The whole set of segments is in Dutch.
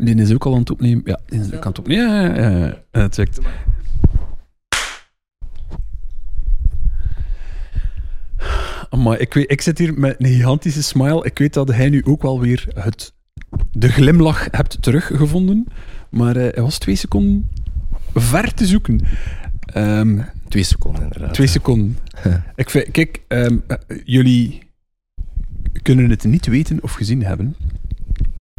Die is ook al aan het opnemen. Ja, die is ook aan het opnemen. Ja, ja, ja, ja. ja. Check. Maar ik, weet, ik zit hier met een gigantische smile. Ik weet dat hij nu ook wel weer het, de glimlach hebt teruggevonden. Maar eh, hij was twee seconden ver te zoeken. Ehm, Twee seconden, inderdaad. twee seconden. ik vind, kijk, ehm, eh, jullie kunnen het niet weten of gezien hebben.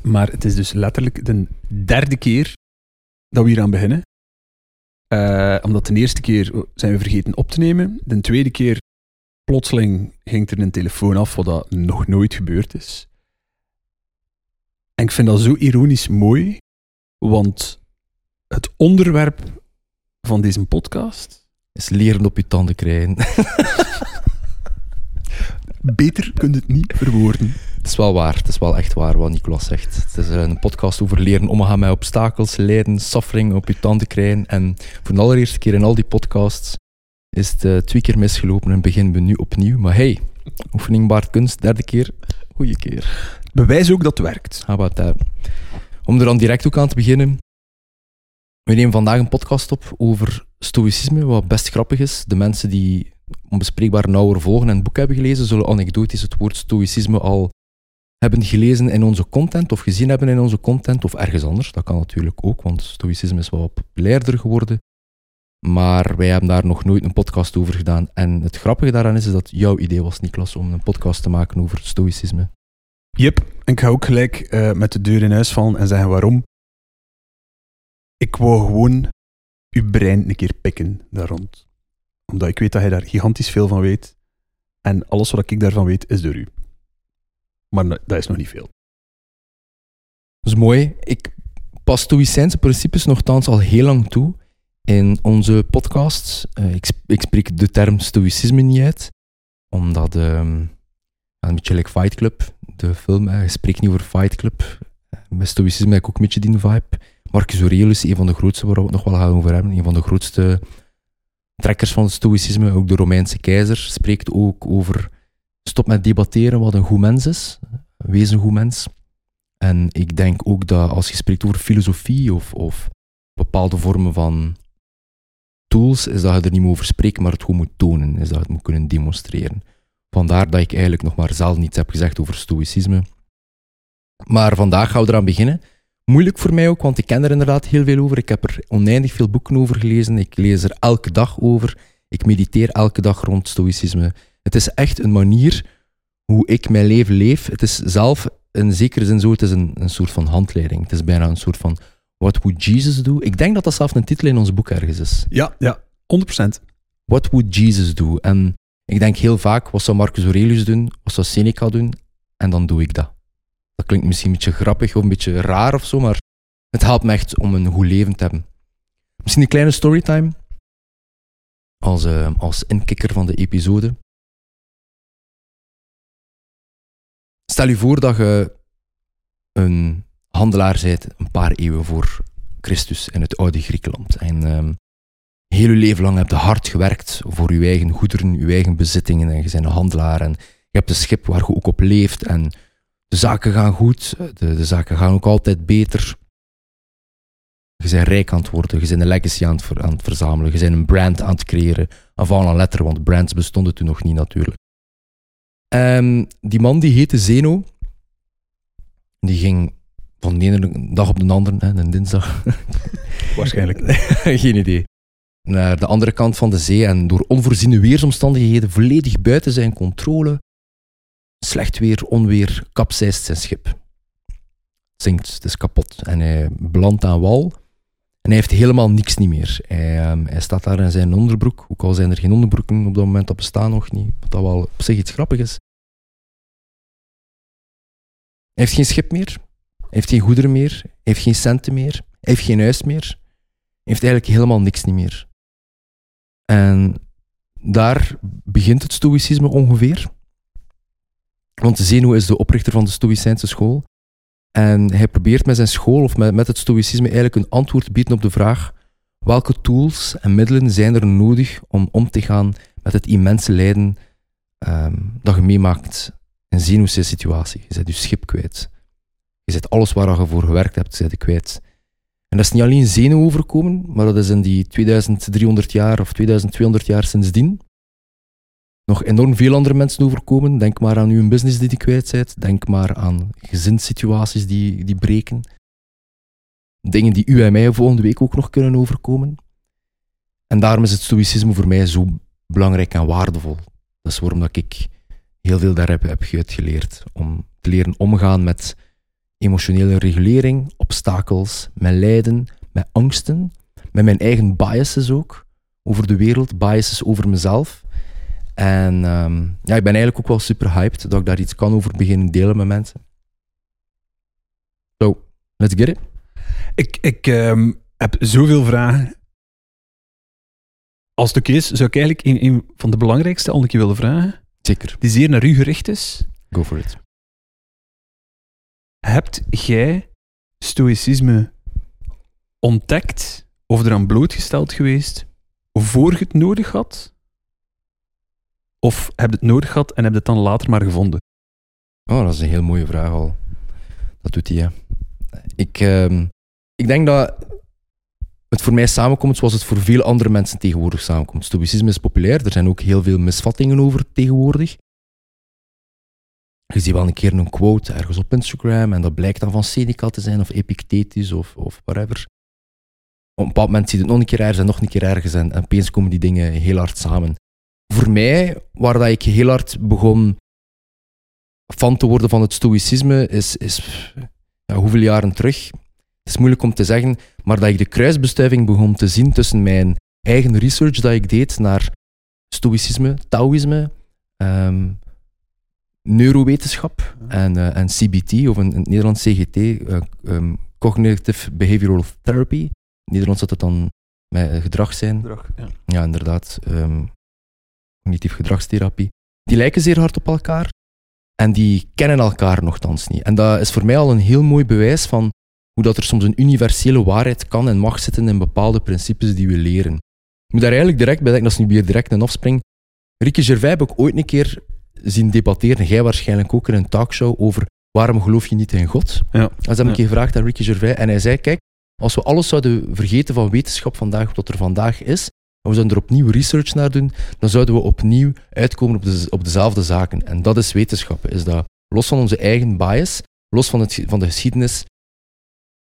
Maar het is dus letterlijk de derde keer dat we hier aan beginnen. Eh, omdat de eerste keer zijn we vergeten op te nemen. De tweede keer, plotseling, ging er een telefoon af, wat dat nog nooit gebeurd is. En ik vind dat zo ironisch mooi, want het onderwerp van deze podcast, Is leren op je tanden krijgen. beter kun je het niet verwoorden. Het is wel waar, het is wel echt waar wat Nicolas zegt. Het is een podcast over leren omgaan met obstakels, lijden, suffering, op je tanden krijgen. En voor de allereerste keer in al die podcasts is het eh, twee keer misgelopen en beginnen we nu opnieuw. Maar hey, oefening baart kunst, derde keer, goeie keer. Bewijs ook dat het werkt. How about that? Om er dan direct ook aan te beginnen. We nemen vandaag een podcast op over stoïcisme, wat best grappig is. De mensen die onbespreekbaar nauwer volgen en het boek hebben gelezen, zullen anekdotisch het woord stoïcisme al hebben gelezen in onze content, of gezien hebben in onze content, of ergens anders. Dat kan natuurlijk ook, want stoïcisme is wat populairder geworden. Maar wij hebben daar nog nooit een podcast over gedaan. En het grappige daaraan is, dat jouw idee was, Niklas, om een podcast te maken over stoïcisme. Yep, en ik ga ook gelijk eh, met de deur in huis vallen en zeggen waarom. Ik wou gewoon uw brein een keer pikken daar rond. Omdat ik weet dat hij daar gigantisch veel van weet. En alles wat ik daarvan weet, is door u. Maar dat is nog niet veel. Dat is mooi. Ik pas stoïcijnse principes nogthans al heel lang toe in onze podcasts. Eh, ik, ik spreek de term stoïcisme niet uit, omdat ehm, een beetje like Fight Club, de film, je spreekt niet over Fight Club. Eh, Met stoïcisme heb ik ook een beetje die vibe. Marcus Aurelius, een van de grootste waar we het nog wel gaan over hebben, een van de grootste trekkers van het stoïcisme, ook de Romeinse keizer, spreekt ook over stop met debatteren wat een goed mens is. Wees een goed mens. En ik denk ook dat als je spreekt over filosofie of, of bepaalde vormen van tools, is dat je er niet meer over spreekt, maar het gewoon moet tonen, is dat je het moet kunnen demonstreren. Vandaar dat ik eigenlijk nog maar zelf niets heb gezegd over stoïcisme. Maar vandaag gaan we eraan beginnen. Moeilijk voor mij ook, want ik ken er inderdaad heel veel over. Ik heb er oneindig veel boeken over gelezen. Ik lees er elke dag over. Ik mediteer elke dag rond stoïcisme. Het is echt een manier hoe ik mijn leven leef. Het is zelf in zekere zin zo, het is een, een soort van handleiding. Het is bijna een soort van What would Jesus do? Ik denk dat dat zelf een titel in ons boek ergens is. Ja, ja, 100%. What would Jesus do? En ik denk heel vaak, wat zou Marcus Aurelius doen? Wat zou Seneca doen? En dan doe ik dat. Dat klinkt misschien een beetje grappig of een beetje raar of zo, maar het helpt me echt om een goed leven te hebben. Misschien een kleine storytime. Als, eh, als inkikker van de episode. Stel je voor dat je een handelaar bent een paar eeuwen voor Christus in het oude Griekenland. En ehm, heel je leven lang heb je hard gewerkt voor je eigen goederen, je eigen bezittingen. En je bent een handelaar en je hebt een schip waar je ook op leeft. En de zaken gaan goed, de, de zaken gaan ook altijd beter. Je bent rijk aan het worden, je bent een legacy aan het, ver- aan het verzamelen, je bent een brand aan het creëren. Avant la letter, want brands bestonden toen nog niet natuurlijk. En die man die heette Zeno. Die ging van de ene dag op de andere, hè, een dinsdag, Waarschijnlijk. geen idee. Naar de andere kant van de zee en door onvoorziene weersomstandigheden volledig buiten zijn controle. Slecht weer, onweer, kapseist zijn schip. Zinkt, het is kapot. En hij belandt aan wal. En hij heeft helemaal niks niet meer. Hij, ehm, hij staat daar in zijn onderbroek. Ook al zijn er geen onderbroeken op dat moment, dat bestaan nog niet. Wat dat wel op zich iets grappigs is. Hij heeft geen schip meer. Hij heeft geen goederen meer. Hij heeft geen centen meer. Hij heeft geen huis meer. Hij heeft eigenlijk helemaal niks niet meer. En daar begint het stoïcisme ongeveer. Want Zeno is de oprichter van de Stoïcijnse school. En hij probeert met zijn school of met, met het stoïcisme eigenlijk een antwoord te bieden op de vraag welke tools en middelen zijn er nodig om om te gaan met het immense lijden ehm, dat je meemaakt in Zeno's situatie. Je bent je schip kwijt. Je Je zet alles waar je voor gewerkt hebt, zet kwijt. En dat is niet alleen zenuw overkomen, maar dat is in die 2300 jaar of 2200 jaar sindsdien nog enorm veel andere mensen overkomen. Denk maar aan uw business die je kwijt bent. Denk maar aan gezinssituaties die, die breken. Dingen die u en mij volgende week ook nog kunnen overkomen. En daarom is het stoïcisme voor mij zo belangrijk en waardevol. Dat is waarom dat ik heel veel daar heb, heb uitgeleerd. Om te leren omgaan met emotionele regulering, obstakels, met lijden, met angsten, met mijn eigen biases ook over de wereld, biases over mezelf. En ehm, ja, ik ben eigenlijk ook wel super hyped dat ik daar iets kan over beginnen delen met mensen. So, let's get it. Ik, ik ehm, heb zoveel vragen. Als het oké is, zou ik eigenlijk een, een van de belangrijkste al een keer willen vragen, Zeker, die zeer naar u gericht is. go for it. Hebt jij stoïcisme ontdekt of eraan blootgesteld geweest voor je het nodig had? Of heb je het nodig gehad en heb je het dan later maar gevonden? Oh, dat is een heel mooie vraag al. Dat doet hij, hè. Ik, ehm, ik denk dat het voor mij samenkomt zoals het voor veel andere mensen tegenwoordig samenkomt. Stoïcisme is populair, er zijn ook heel veel misvattingen over tegenwoordig. Je ziet wel een keer een quote ergens op Instagram en dat blijkt dan van Seneca te zijn of Epictetus of, of whatever. Op een bepaald moment zie je het nog een keer ergens en nog een keer ergens en, en opeens komen die dingen heel hard samen. Voor mij, waar dat ik heel hard begon fan te worden van het stoïcisme, is, is ja, hoeveel jaren terug. Het is moeilijk om te zeggen, maar dat ik de kruisbestuiving begon te zien tussen mijn eigen research dat ik deed naar stoïcisme, Taoïsme, ehm, neurowetenschap en, eh, en CBT, of in, in het Nederlands CGT, eh, ehm, Cognitive Behavioral Therapy. In het Nederlands zou het dan met gedrag zijn. Ja. Ja, inderdaad. ehm cognitief gedragstherapie. Die lijken zeer hard op elkaar en die kennen elkaar nogthans niet. En dat is voor mij al een heel mooi bewijs van hoe dat er soms een universele waarheid kan en mag zitten in bepaalde principes die we leren. Ik moet daar eigenlijk direct bij denken, dat is nu weer direct een afspring. Ricky Gervais heb ik ooit een keer zien debatteren, jij waarschijnlijk ook in een talkshow, over waarom geloof je niet in God? Ja. Dat heb Ja. een keer gevraagd aan Ricky Gervais en hij zei, kijk, als we alles zouden vergeten van wetenschap vandaag, wat er vandaag is, en we zouden er opnieuw research naar doen, dan zouden we opnieuw uitkomen op, de, op dezelfde zaken. En dat is wetenschap. Is dat, los van onze eigen bias, los van, het, van de geschiedenis,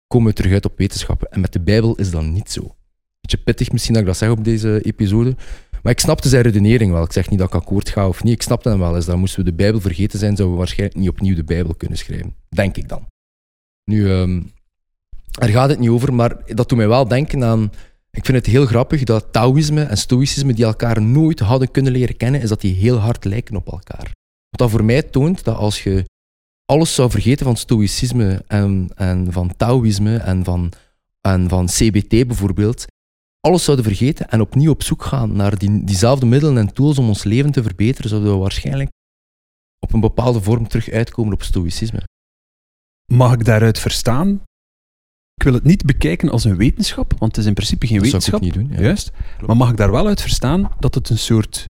komen we terug uit op wetenschappen. En met de Bijbel is dat niet zo. Beetje pittig misschien dat ik dat zeg op deze episode, maar ik snapte zijn redenering wel. Ik zeg niet dat ik akkoord ga of niet. Ik snapte hem wel. Is dat moesten we de Bijbel vergeten zijn, zouden we waarschijnlijk niet opnieuw de Bijbel kunnen schrijven. Denk ik dan. Nu, ehm, daar gaat het niet over, maar dat doet mij wel denken aan ik vind het heel grappig dat Taoïsme en Stoïcisme, die elkaar nooit hadden kunnen leren kennen, is dat die heel hard lijken op elkaar. Wat dat voor mij toont dat als je alles zou vergeten van Stoïcisme en, en van Taoïsme en van, en van CBT bijvoorbeeld, alles zouden vergeten en opnieuw op zoek gaan naar die, diezelfde middelen en tools om ons leven te verbeteren, zouden we waarschijnlijk op een bepaalde vorm terug uitkomen op Stoïcisme. Mag ik daaruit verstaan? Ik wil het niet bekijken als een wetenschap, want het is in principe geen Dat zou ik wetenschap. ook niet doen. Ja. Juist. Maar mag ik daar wel uit verstaan dat het een soort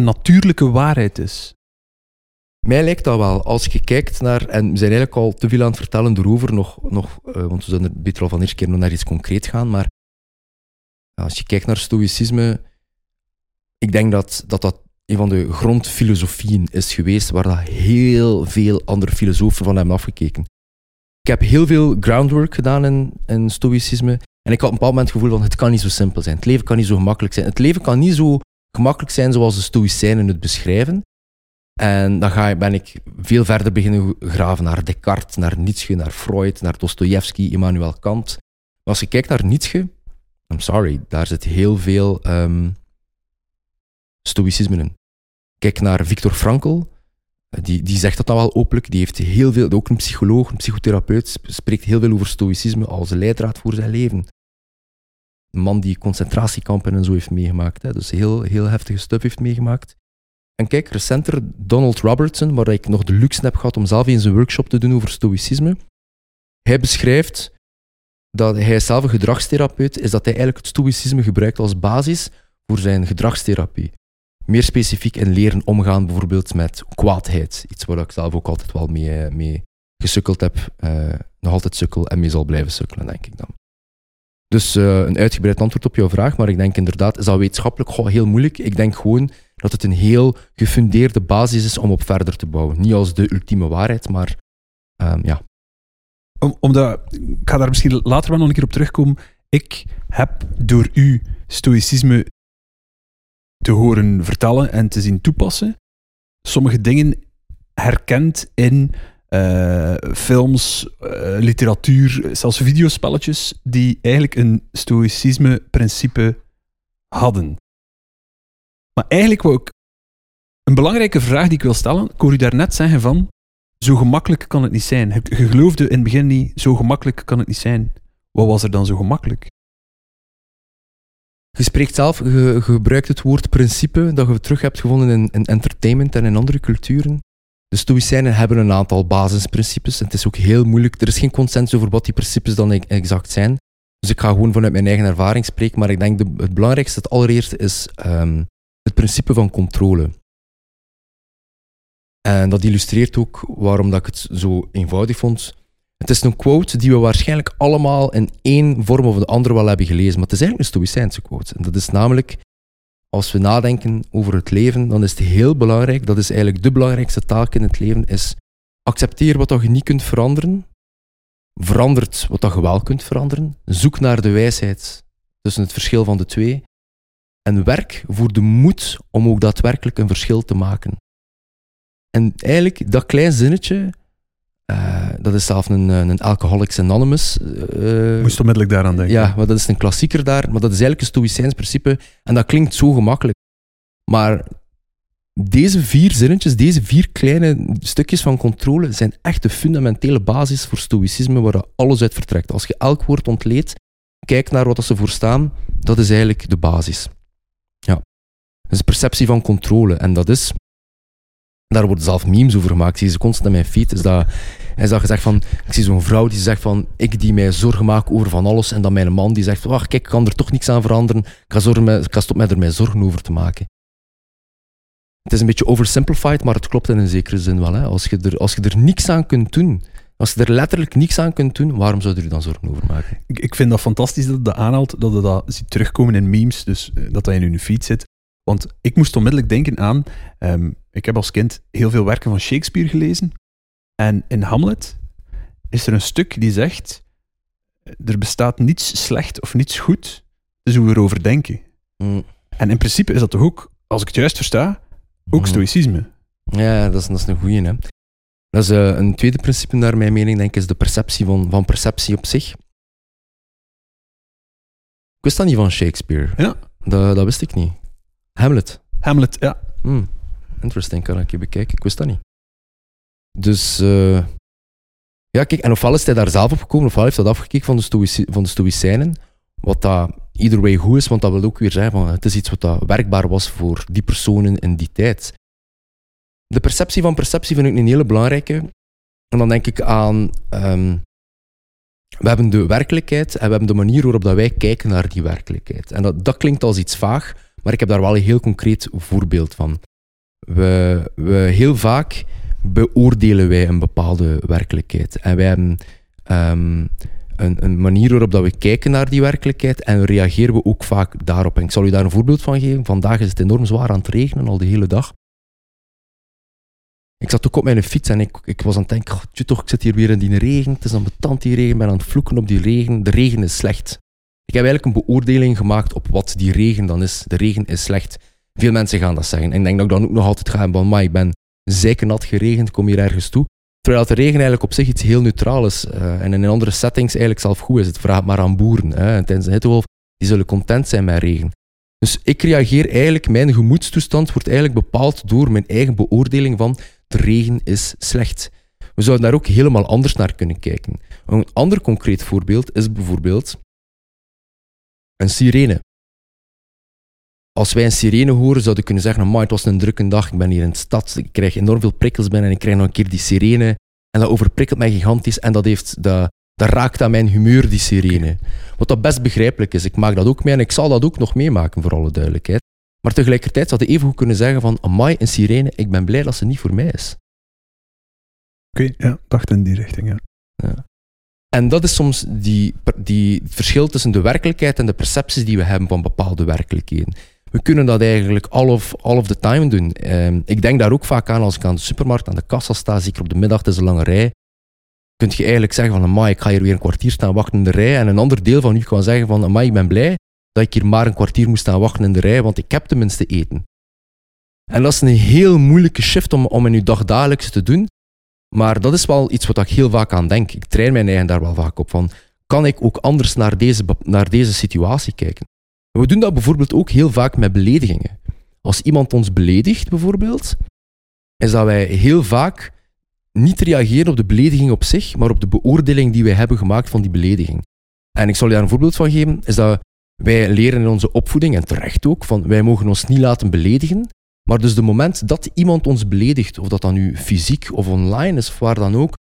natuurlijke waarheid is? Mij lijkt dat wel. Als je kijkt naar, en we zijn eigenlijk al te veel aan het vertellen erover, nog, nog, eh, want we zouden er beter al van eerste keer nog naar iets concreet gaan, maar als je kijkt naar stoïcisme, ik denk dat, dat dat een van de grondfilosofieën is geweest waar dat heel veel andere filosofen van hebben afgekeken. Ik heb heel veel groundwork gedaan in, in stoïcisme en ik had op een bepaald moment het gevoel van het kan niet zo simpel zijn. Het leven kan niet zo gemakkelijk zijn. Het leven kan niet zo gemakkelijk zijn zoals de stoïcijnen het beschrijven. En dan ga, ben ik veel verder beginnen graven naar Descartes, naar Nietzsche, naar Freud, naar Dostoevsky, Immanuel Kant. Maar als je kijkt naar Nietzsche, I'm sorry, daar zit heel veel ehm, stoïcisme in. Kijk naar Viktor Frankl, die, die zegt dat dan wel openlijk. Die heeft heel veel, ook een psycholoog, een psychotherapeut, sp- spreekt heel veel over stoïcisme als leidraad voor zijn leven. Een man die concentratiekampen en zo heeft meegemaakt. Hè, dus heel, heel heftige stuff heeft meegemaakt. En kijk, recenter Donald Robertson, waar ik nog de luxe heb gehad om zelf eens een workshop te doen over stoïcisme. Hij beschrijft dat hij zelf een gedragstherapeut is, dat hij eigenlijk het stoïcisme gebruikt als basis voor zijn gedragstherapie. Meer specifiek in leren omgaan bijvoorbeeld met kwaadheid. Iets waar ik zelf ook altijd wel mee, eh, mee gesukkeld heb, eh, nog altijd sukkel en mee zal blijven sukkelen, denk ik dan. Dus eh, een uitgebreid antwoord op jouw vraag, maar ik denk inderdaad, is dat wetenschappelijk heel moeilijk? Ik denk gewoon dat het een heel gefundeerde basis is om op verder te bouwen. Niet als de ultieme waarheid, maar ehm, ja. Om, omdat, ik ga daar misschien later wel nog een keer op terugkomen. Ik heb door u stoïcisme te horen vertellen en te zien toepassen, sommige dingen herkend in eh, films, eh, literatuur, zelfs videospelletjes, die eigenlijk een stoïcisme-principe hadden. Maar eigenlijk wou ik een belangrijke vraag die ik wil stellen. Ik hoor u daarnet zeggen van, zo gemakkelijk kan het niet zijn. Je geloofde in het begin niet, zo gemakkelijk kan het niet zijn. Wat was er dan zo gemakkelijk? Je spreekt zelf, je, gebruikt het woord principe dat je terug hebt gevonden in, in entertainment en in andere culturen. De Stoïcijnen hebben een aantal basisprincipes. Het is ook heel moeilijk. Er is geen consensus over wat die principes dan e- exact zijn. Dus ik ga gewoon vanuit mijn eigen ervaring spreken. Maar ik denk de, het belangrijkste, het allereerste, is um, het principe van controle. En dat illustreert ook waarom dat ik het zo eenvoudig vond. Het is een quote die we waarschijnlijk allemaal in één vorm of de andere wel hebben gelezen, maar het is eigenlijk een Stoïcijnse quote. En dat is namelijk, als we nadenken over het leven, dan is het heel belangrijk, dat is eigenlijk de belangrijkste taak in het leven, is accepteer wat je niet kunt veranderen, verandert wat je wel kunt veranderen, zoek naar de wijsheid tussen het verschil van de twee, en werk voor de moed om ook daadwerkelijk een verschil te maken. En eigenlijk, dat klein zinnetje, uh, dat is zelf een, een Alcoholics Anonymous. Uh, Moest onmiddellijk daaraan denken. Ja, maar dat is een klassieker daar. Maar dat is eigenlijk een stoïcijns principe. En dat klinkt zo gemakkelijk. Maar deze vier zinnetjes, deze vier kleine stukjes van controle, zijn echt de fundamentele basis voor stoïcisme waar alles uit vertrekt. Als je elk woord ontleedt, kijk naar wat ze voor staan, dat is eigenlijk de basis. Ja. Dat is perceptie van controle. En dat is daar worden zelf memes over gemaakt. Zie ze constant in mijn feed. Is dat, is dat gezegd van, ik zie zo'n vrouw die zegt van, ik die mij zorgen maak over van alles. En dan mijn man die zegt, wacht, kijk, ik kan er toch niks aan veranderen. Ik ga, zorgen ga stoppen met er mij zorgen over te maken. Het is een beetje oversimplified, maar het klopt in een zekere zin wel. Hè. Als, je er, als je er niks aan kunt doen, als je er letterlijk niks aan kunt doen, waarom zou je er dan zorgen over maken? Ik, ik vind dat fantastisch dat je dat aanhaalt, dat je dat ziet terugkomen in memes, dus eh, dat dat in je feed zit. Want ik moest onmiddellijk denken aan, ehm, ik heb als kind heel veel werken van Shakespeare gelezen. En in Hamlet is er een stuk die zegt, er bestaat niets slecht of niets goed, dus hoe we erover denken. Mm. En in principe is dat toch ook, als ik het juist versta, ook mm. stoïcisme. Ja, dat is, dat is een goeie. Hè? Dat is uh, een tweede principe naar mijn mening, denk ik, is de perceptie van, van perceptie op zich. Ik wist dat niet van Shakespeare. Ja. Dat, dat wist ik niet. Hamlet. Hamlet, ja. Hmm. Interesting, kan ik je bekijken. Ik wist dat niet. Dus, uh, ja, kijk, en ofwel is hij daar zelf op gekomen, ofwel heeft hij dat afgekeken van de, stoïci van de Stoïcijnen. Wat dat either way goed is, want dat wil ook weer zeggen van het is iets wat dat werkbaar was voor die personen in die tijd. De perceptie van perceptie vind ik een hele belangrijke. En dan denk ik aan. Um, we hebben de werkelijkheid en we hebben de manier waarop dat wij kijken naar die werkelijkheid. En dat, dat klinkt als iets vaag, maar ik heb daar wel een heel concreet voorbeeld van. We, we heel vaak beoordelen wij een bepaalde werkelijkheid. En wij hebben um, een, een, manier waarop dat we kijken naar die werkelijkheid en reageren we ook vaak daarop. En ik zal u daar een voorbeeld van geven. Vandaag is het enorm zwaar aan het regenen, al de hele dag. Ik zat ook op mijn fiets en ik, ik was aan het denken, oh, toch, ik zit hier weer in die regen. Het is dan betant die regen, ik ben aan het vloeken op die regen. De regen is slecht. Ik heb eigenlijk een beoordeling gemaakt op wat die regen dan is. De regen is slecht. Veel mensen gaan dat zeggen. En ik denk dat ik dan ook nog altijd ga van, maar ik ben zeker nat geregend, kom hier ergens toe. Terwijl de regen eigenlijk op zich iets heel neutraal is. Uh, en in andere settings eigenlijk zelf goed is. Het vraagt maar aan boeren. Hè. En tijdens een hittewolf, die zullen content zijn met regen. Dus ik reageer eigenlijk, mijn gemoedstoestand wordt eigenlijk bepaald door mijn eigen beoordeling van de regen is slecht. We zouden daar ook helemaal anders naar kunnen kijken. Een ander concreet voorbeeld is bijvoorbeeld een sirene. Als wij een sirene horen, zouden we kunnen zeggen: maar het was een drukke dag, ik ben hier in de stad, ik krijg enorm veel prikkels binnen en ik krijg nog een keer die sirene. En dat overprikkelt mij gigantisch en dat, heeft, dat, dat raakt aan mijn humeur, die sirene. Wat dat best begrijpelijk is. Ik maak dat ook mee en ik zal dat ook nog meemaken, voor alle duidelijkheid. Maar tegelijkertijd zou je even goed kunnen zeggen van, amai, een sirene, ik ben blij dat ze niet voor mij is. Oké, ja, dacht in die richting, ja. En dat is soms die, die het verschil tussen de werkelijkheid en de percepties die we hebben van bepaalde werkelijkheden. We kunnen dat eigenlijk all of, all of the time doen. Ehm, ik denk daar ook vaak aan als ik aan de supermarkt aan de kassa sta, zeker op de middag, het is een lange rij. Kun je eigenlijk zeggen van, amai, ik ga hier weer een kwartier staan wachten in de rij. En een ander deel van u kan zeggen van, amai, ik ben blij dat ik hier maar een kwartier moest staan wachten in de rij, want ik heb tenminste eten. En dat is een heel moeilijke shift om, om in uw dagdagelijks te doen. Maar dat is wel iets wat ik heel vaak aan denk. Ik train mijn eigen daar wel vaak op van, kan ik ook anders naar deze, naar deze situatie kijken? We doen dat bijvoorbeeld ook heel vaak met beledigingen. Als iemand ons beledigt, bijvoorbeeld, is dat wij heel vaak niet reageren op de belediging op zich, maar op de beoordeling die wij hebben gemaakt van die belediging. En ik zal je daar een voorbeeld van geven, is dat wij leren in onze opvoeding, en terecht ook, van wij mogen ons niet laten beledigen, maar dus de moment dat iemand ons beledigt, of dat dan nu fysiek of online is, of waar dan ook,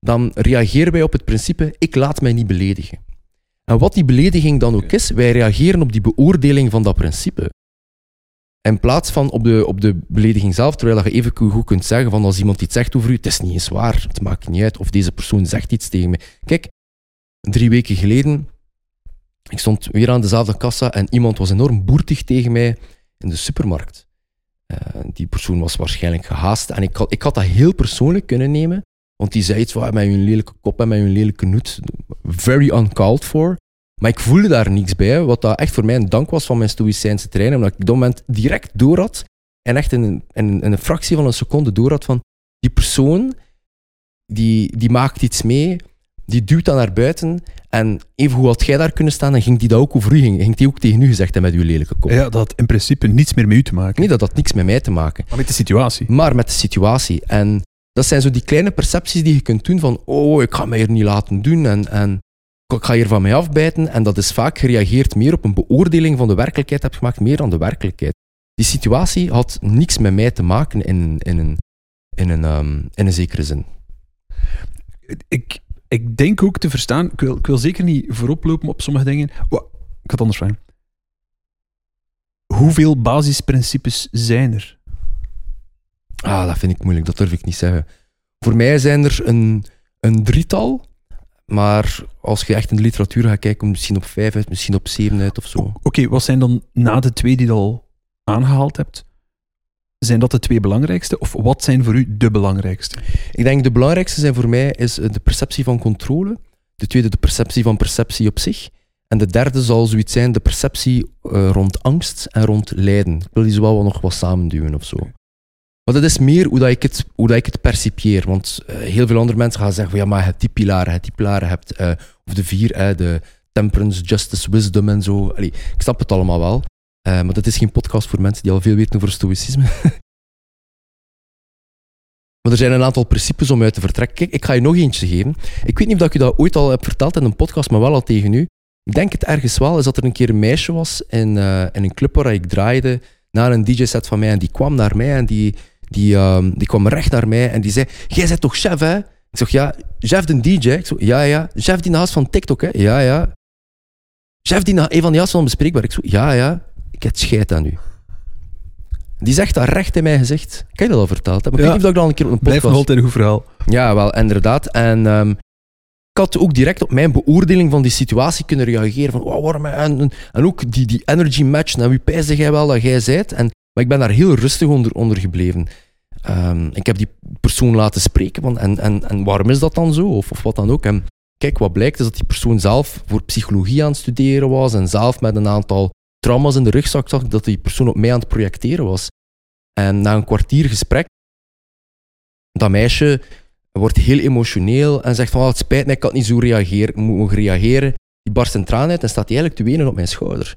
dan reageren wij op het principe, ik laat mij niet beledigen. En wat die belediging dan ook is, wij reageren op die beoordeling van dat principe. In plaats van op de, op de belediging zelf, terwijl je even goed kunt zeggen van als iemand iets zegt over u, het is niet eens waar, het maakt niet uit, of deze persoon zegt iets tegen me. Kijk, drie weken geleden, ik stond weer aan dezelfde kassa en iemand was enorm boertig tegen mij in de supermarkt. Uh, die persoon was waarschijnlijk gehaast en ik had, ik had dat heel persoonlijk kunnen nemen, want die zei iets van met hun lelijke kop en met hun lelijke noet. Very uncalled for. Maar ik voelde daar niets bij, wat dat echt voor mij een dank was van mijn stoïcijnse trainer, omdat ik op dat moment direct door had en echt in een, een fractie van een seconde door had van die persoon, die, die maakt iets mee, die duwt dat naar buiten en even hoe had jij daar kunnen staan en ging die dat ook over u, ging, ging die ook tegen u gezegd hebben met uw lelijke kop. Ja, dat had in principe niets meer met u te maken. Nee, dat had niks met mij te maken. Maar met de situatie. Maar met de situatie. En dat zijn zo die kleine percepties die je kunt doen van, oh, ik ga mij hier niet laten doen en, en ik ga hier van mij afbijten. En dat is vaak gereageerd meer op een beoordeling van de werkelijkheid heb gemaakt, meer dan de werkelijkheid. Die situatie had niks met mij te maken in, in, een, in, een, um, in een zekere zin. Ik, ik denk ook te verstaan, ik wil, ik wil zeker niet voorop lopen op sommige dingen. Oh, ik had anders vragen. Hoeveel basisprincipes zijn er? Ah, dat vind ik moeilijk, dat durf ik niet zeggen. Voor mij zijn er een, een drietal, maar als je echt in de literatuur gaat kijken, misschien op vijf uit, misschien op zeven uit of zo. Oké, wat zijn dan na de twee die je al aangehaald hebt? Zijn dat de twee belangrijkste? Of wat zijn voor u de belangrijkste? Ik denk de belangrijkste zijn voor mij is de perceptie van controle. De tweede, de perceptie van perceptie op zich. En de derde zal zoiets zijn, de perceptie uh, rond angst en rond lijden. Ik wil die zo wel nog wat samenduwen of zo. Maar dat is meer hoe, dat ik, het, hoe dat ik het percipieer. Want uh, heel veel andere mensen gaan zeggen: van, ja, maar je hebt die pilaren, je hebt die pilaren, hebt, of de vier, de temperance, justice, wisdom en zo. Ik snap het allemaal wel. Maar dat is geen podcast voor mensen die al veel weten over stoïcisme. maar er zijn een aantal principes om uit te vertrekken. Kijk, ik ga je nog eentje geven. Ik weet niet of ik je dat ooit al heb verteld in een podcast, maar wel al tegen u. Ik denk het ergens wel, is dat er een keer een meisje was in, in een club waar ik draaide naar een DJ-set van mij en die kwam naar mij en die die, uh, die kwam recht naar mij en die zei: Jij bent toch chef, hè? Ik zeg: Ja, chef de DJ. Ik zeg: Ja, ja. Chef die naast van TikTok, hè? Ja, ja. Chef die na, een van van onbespreekbaar. Ik zeg: Ja, ja. Ik heb scheid aan u. Die zegt dat recht in mijn gezicht. Ik heb je dat al verteld. Maar ik weet niet of ik dat al een keer op een podcast... Blijft nog altijd een goed verhaal. Ja, wel, inderdaad. En um, ik had ook direct op mijn beoordeling van die situatie kunnen reageren. Van, waarom... En, en, en ook die, die energy match. Nou, wie pijsde jij wel dat jij zijt? En maar ik ben daar heel rustig onder, onder gebleven. Um, ik heb die persoon laten spreken van, en, en, en waarom is dat dan zo? Of, of wat dan ook. En kijk, wat blijkt is dat die persoon zelf voor psychologie aan het studeren was en zelf met een aantal trauma's in de rugzak zag dat die persoon op mij aan het projecteren was. En na een kwartier gesprek, dat meisje wordt heel emotioneel en zegt van oh, het spijt me, ik had niet zo reageren, mogen reageren. Die barst in tranen uit en staat eigenlijk te wenen op mijn schouder.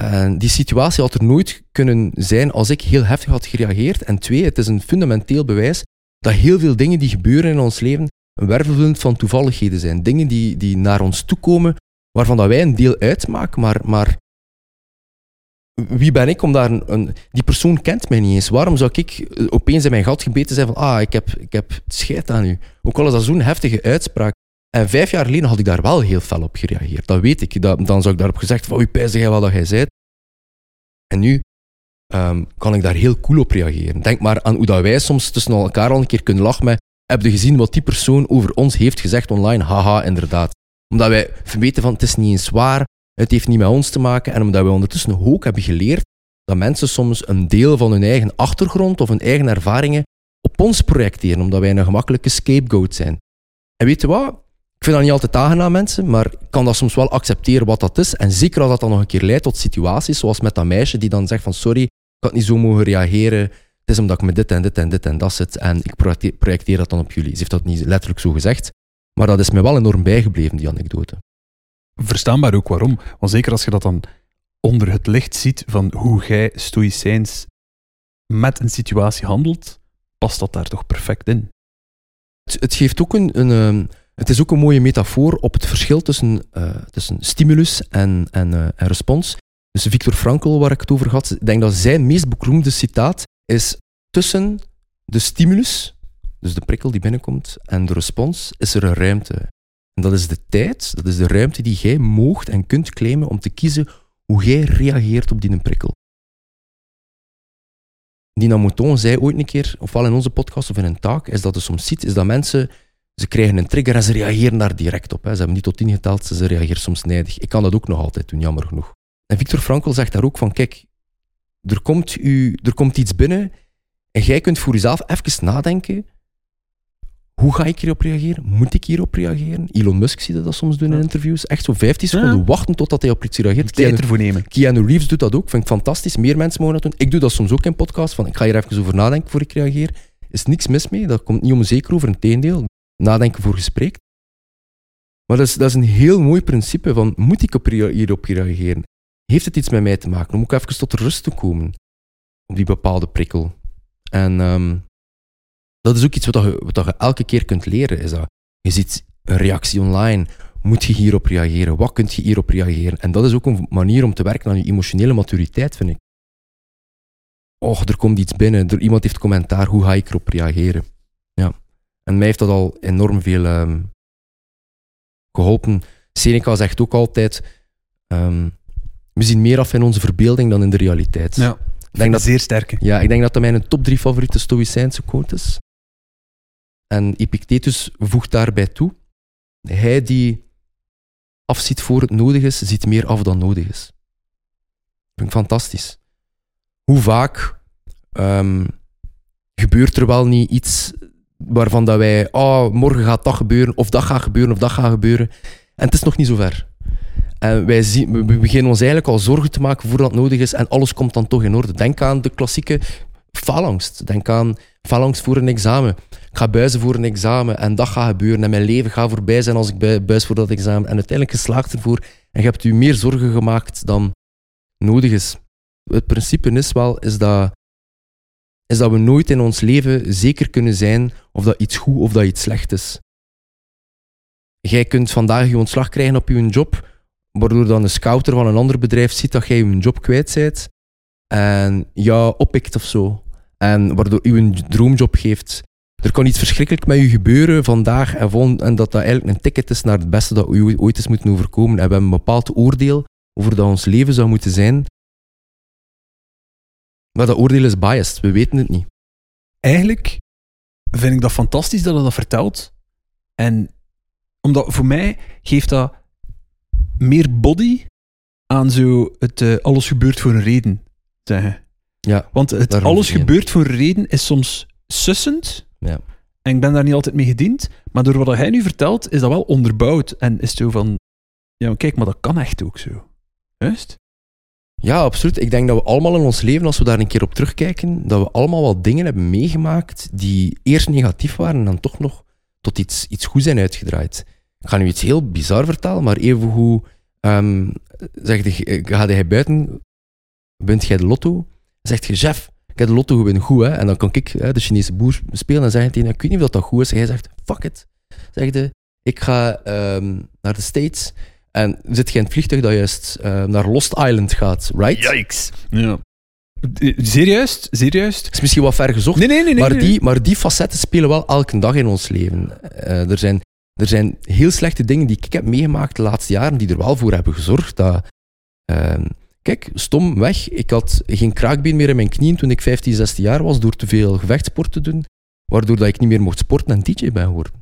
En die situatie had er nooit kunnen zijn als ik heel heftig had gereageerd. En twee, het is een fundamenteel bewijs dat heel veel dingen die gebeuren in ons leven een wervelwind van toevalligheden zijn. Dingen die, die naar ons toekomen, waarvan dat wij een deel uitmaken, maar, maar wie ben ik om daar een, een, Die persoon kent mij niet eens. Waarom zou ik eh, opeens in mijn gat gebeten zijn van ah, ik heb, ik heb scheid aan u. Ook al is dat zo'n heftige uitspraak. En vijf jaar geleden had ik daar wel heel fel op gereageerd. Dat weet ik. Dan zou ik daarop gezegd van, wie pijs jij wel dat jij zei. En nu um, kan ik daar heel cool op reageren. Denk maar aan hoe dat wij soms tussen elkaar al een keer kunnen lachen met heb je gezien wat die persoon over ons heeft gezegd online? Haha, inderdaad. Omdat wij weten van het is niet eens waar, het heeft niet met ons te maken. En omdat wij ondertussen ook hebben geleerd dat mensen soms een deel van hun eigen achtergrond of hun eigen ervaringen op ons projecteren, omdat wij een gemakkelijke scapegoat zijn. En weet je wat? Ik vind dat niet altijd aangenaam, mensen, maar ik kan dat soms wel accepteren wat dat is. En zeker als dat dan nog een keer leidt tot situaties, zoals met dat meisje die dan zegt van sorry, ik had niet zo mogen reageren. Het is omdat ik me dit en dit en dit en dat zit en ik projecteer dat dan op jullie. Ze heeft dat niet letterlijk zo gezegd, maar dat is me wel enorm bijgebleven, die anekdote. Verstaanbaar ook waarom. Want zeker als je dat dan onder het licht ziet van hoe jij stoïcijns met een situatie handelt, past dat daar toch perfect in. Het, het geeft ook een, een, ehm, het is ook een mooie metafoor op het verschil tussen, uh, tussen stimulus en, en, uh, en respons. Dus Victor Frankl, waar ik het over had, ik denk dat zijn meest beroemde citaat is tussen de stimulus, dus de prikkel die binnenkomt, en de respons, is er een ruimte. En dat is de tijd, dat is de ruimte die jij moogt en kunt claimen om te kiezen hoe jij reageert op die prikkel. Dina Mouton zei ooit een keer, ofwel in onze podcast of in een taak, is dat je soms ziet, is dat mensen, ze krijgen een trigger en ze reageren daar direct op. Hè. Ze hebben niet tot tien geteld, ze reageren soms nijdig. Ik kan dat ook nog altijd doen, jammer genoeg. En Victor Frankl zegt daar ook van, kijk, er komt, u, er komt iets binnen en jij kunt voor jezelf even nadenken, hoe ga ik hierop reageren? Moet ik hierop reageren? Elon Musk zie je dat soms doen in interviews. Echt zo 15 seconden wachten totdat hij op iets reageert. Tijd ervoor nemen. Keanu Reeves doet dat ook. Vind ik fantastisch. Meer mensen mogen dat doen. Ik doe dat soms ook in podcasts. Van, ik ga hier even over nadenken voor ik reageer. Er is niks mis mee. Dat komt niet onzeker over. Integendeel. Nadenken voor gesprek. Maar dat is, dat is een heel mooi principe van, moet ik op, hierop reageren? Heeft het iets met mij te maken? Om ook even tot rust te komen op die bepaalde prikkel. En um, dat is ook iets wat je, wat je elke keer kunt leren. Is dat je ziet een reactie online. Moet je hierop reageren? Wat kun je hierop reageren? En dat is ook een manier om te werken aan je emotionele maturiteit, vind ik. Och, er komt iets binnen. Er, iemand heeft commentaar. Hoe ga ik erop reageren? Ja. En mij heeft dat al enorm veel um, geholpen. Seneca zegt ook altijd: um, we zien meer af in onze verbeelding dan in de realiteit. Ja, ik denk dat zeer sterk. Ja, ik denk dat dat mijn top drie favoriete Stoïcijnse quote is. En Epictetus voegt daarbij toe, hij die afziet voor het nodig is, ziet meer af dan nodig is. Dat vind ik fantastisch. Hoe vaak um, gebeurt er wel niet iets waarvan dat wij, oh, morgen gaat dat gebeuren, of dat gaat gebeuren, of dat gaat gebeuren. En het is nog niet zo ver. En wij we beginnen ons eigenlijk al zorgen te maken voordat het nodig is en alles komt dan toch in orde. Denk aan de klassieke faalangst. Denk aan faalangst voor een examen. Ik ga buizen voor een examen en dat gaat gebeuren en mijn leven gaat voorbij zijn als ik buis voor dat examen. En uiteindelijk geslaagd ervoor en je hebt u meer zorgen gemaakt dan nodig is. Het principe is wel is dat, is dat we nooit in ons leven zeker kunnen zijn of dat iets goed of dat iets slecht is. Jij kunt vandaag je ontslag krijgen op je job, waardoor dan een scouter van een ander bedrijf ziet dat jij je job kwijt bent en jou oppikt of zo. En waardoor u een droomjob geeft. Er kan iets verschrikkelijk met u gebeuren vandaag en, en dat dat eigenlijk een ticket is naar het beste dat u ooit is moeten overkomen. En we hebben een bepaald oordeel over dat ons leven zou moeten zijn. Maar dat oordeel is biased, we weten het niet. Eigenlijk vind ik dat fantastisch dat hij dat vertelt. En omdat voor mij geeft dat meer body aan zo het uh, alles gebeurt voor een reden zeggen. Ja, Want het alles gebeurt voor een reden is soms sussend. Ja. En ik ben daar niet altijd mee gediend. Maar door wat hij nu vertelt, is dat wel onderbouwd. En is het zo van... Ja, kijk, maar dat kan echt ook zo. Juist? Ja, absoluut. Ik denk dat we allemaal in ons leven, als we daar een keer op terugkijken, dat we allemaal wat dingen hebben meegemaakt die eerst negatief waren en dan toch nog tot iets, iets goed zijn uitgedraaid. Ik ga nu iets heel bizar vertellen, maar even hoe um, zeg je, ga hij buiten wint jij de lotto? Zegt je, chef, ik heb de lotto gewonnen, goed hè. En dan kan ik hè, de Chinese boer spelen en zeggen tegen ik weet niet of dat goed is. En hij zegt, fuck it. Zegt ik ga um, naar de States en zit het vliegtuig dat juist uh, naar Lost Island gaat, right? Yikes. Ja. Serieus? Serieus? Het is misschien wat ver gezocht. Nee, nee, nee. maar, Die, maar die facetten spelen wel elke dag in ons leven. Uh, er, zijn, er zijn heel slechte dingen die ik heb meegemaakt de laatste jaren, die er wel voor hebben gezorgd dat, uh, Kijk, stom weg. Ik had geen kraakbeen meer in mijn knieën toen ik 15, 16 jaar was door te veel gevechtsport te doen. waardoor dat ik niet meer mocht sporten en DJ ben geworden.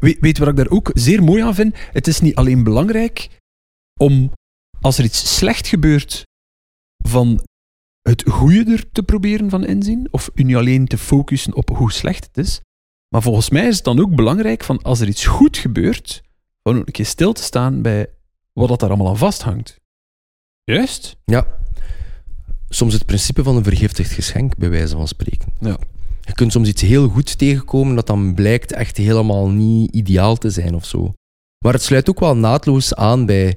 Weet, weet wat ik daar ook zeer mooi aan vind? Het is niet alleen belangrijk om, als er iets slecht gebeurt, van het goede er te proberen van inzien, of u niet alleen te focussen op hoe slecht het is, maar volgens mij is het dan ook belangrijk van als er iets goed gebeurt, gewoon een keer stil te staan bij wat dat daar allemaal aan vasthangt. Juist? Ja. Soms het principe van een vergiftigd geschenk, bij wijze van spreken. Ja. Je kunt soms iets heel goed tegenkomen dat dan blijkt echt helemaal niet ideaal te zijn of zo. Maar het sluit ook wel naadloos aan bij,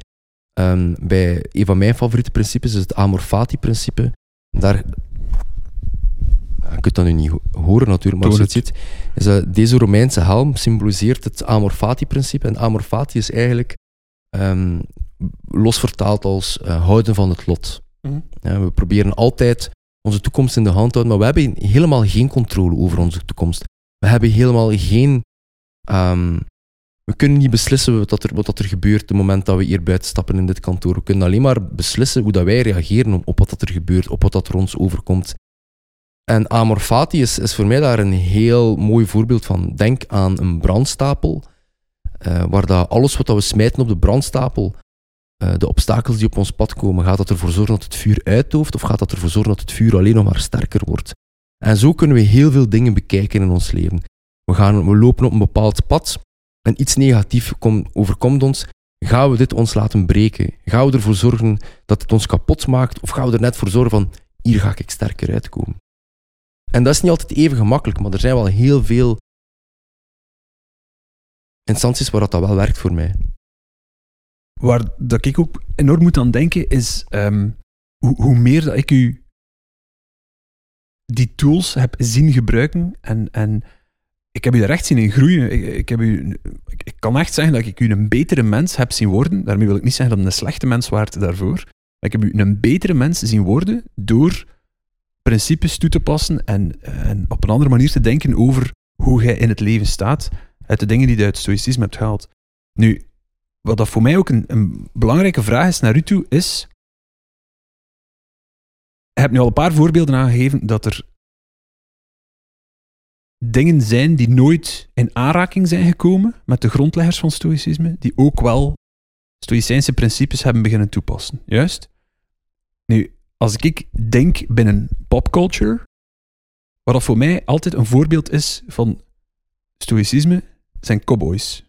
ehm, bij een van mijn favoriete principes, is het Amor Fati-principe. Daar, ja, je kunt dat nu niet ho- horen natuurlijk, maar als je het ziet, is dat deze Romeinse helm symboliseert het Amor Fati-principe. En Amor Fati is eigenlijk ehm, los vertaald als eh, houden van het lot. Mhm. Ja, we proberen altijd onze toekomst in de hand te houden, maar we hebben helemaal geen controle over onze toekomst. We hebben helemaal geen. ehm, we kunnen niet beslissen wat, dat er, wat dat er gebeurt op het moment dat we hier buiten stappen in dit kantoor. We kunnen alleen maar beslissen hoe dat wij reageren op, op wat dat er gebeurt, op wat dat er ons overkomt. En Amor Fati is, is voor mij daar een heel mooi voorbeeld van. Denk aan een brandstapel, eh, waar dat alles wat dat we smijten op de brandstapel, eh, de obstakels die op ons pad komen, gaat dat ervoor zorgen dat het vuur uitdooft of gaat dat ervoor zorgen dat het vuur alleen nog maar sterker wordt? En zo kunnen we heel veel dingen bekijken in ons leven. We, gaan, we lopen op een bepaald pad en iets negatiefs kom- overkomt ons. Gaan we dit ons laten breken? Gaan we ervoor zorgen dat het ons kapot maakt? Of gaan we er net voor zorgen van, hier ga ik sterker uitkomen? En dat is niet altijd even gemakkelijk, maar er zijn wel heel veel instanties waar dat wel werkt voor mij. Waar dat ik ook enorm moet aan denken is ehm, hoe, hoe meer dat ik u die tools heb zien gebruiken en, en ik heb u er echt zien in groeien. Ik, heb u, ik, kan echt zeggen dat ik u een betere mens heb zien worden. Daarmee wil ik niet zeggen dat een slechte mens waart daarvoor. Ik heb u een betere mens zien worden door principes toe te passen en, en op een andere manier te denken over hoe jij in het leven staat uit de dingen die je uit stoïcisme hebt gehaald. Nu, wat dat voor mij ook een, belangrijke vraag is naar u toe, is... Je hebt nu al een paar voorbeelden aangegeven dat er dingen zijn die nooit in aanraking zijn gekomen met de grondleggers van stoïcisme, die ook wel stoïcijnse principes hebben beginnen toepassen. Juist? Nu, als ik denk binnen popculture, wat dat voor mij altijd een voorbeeld is van stoïcisme, zijn cowboys.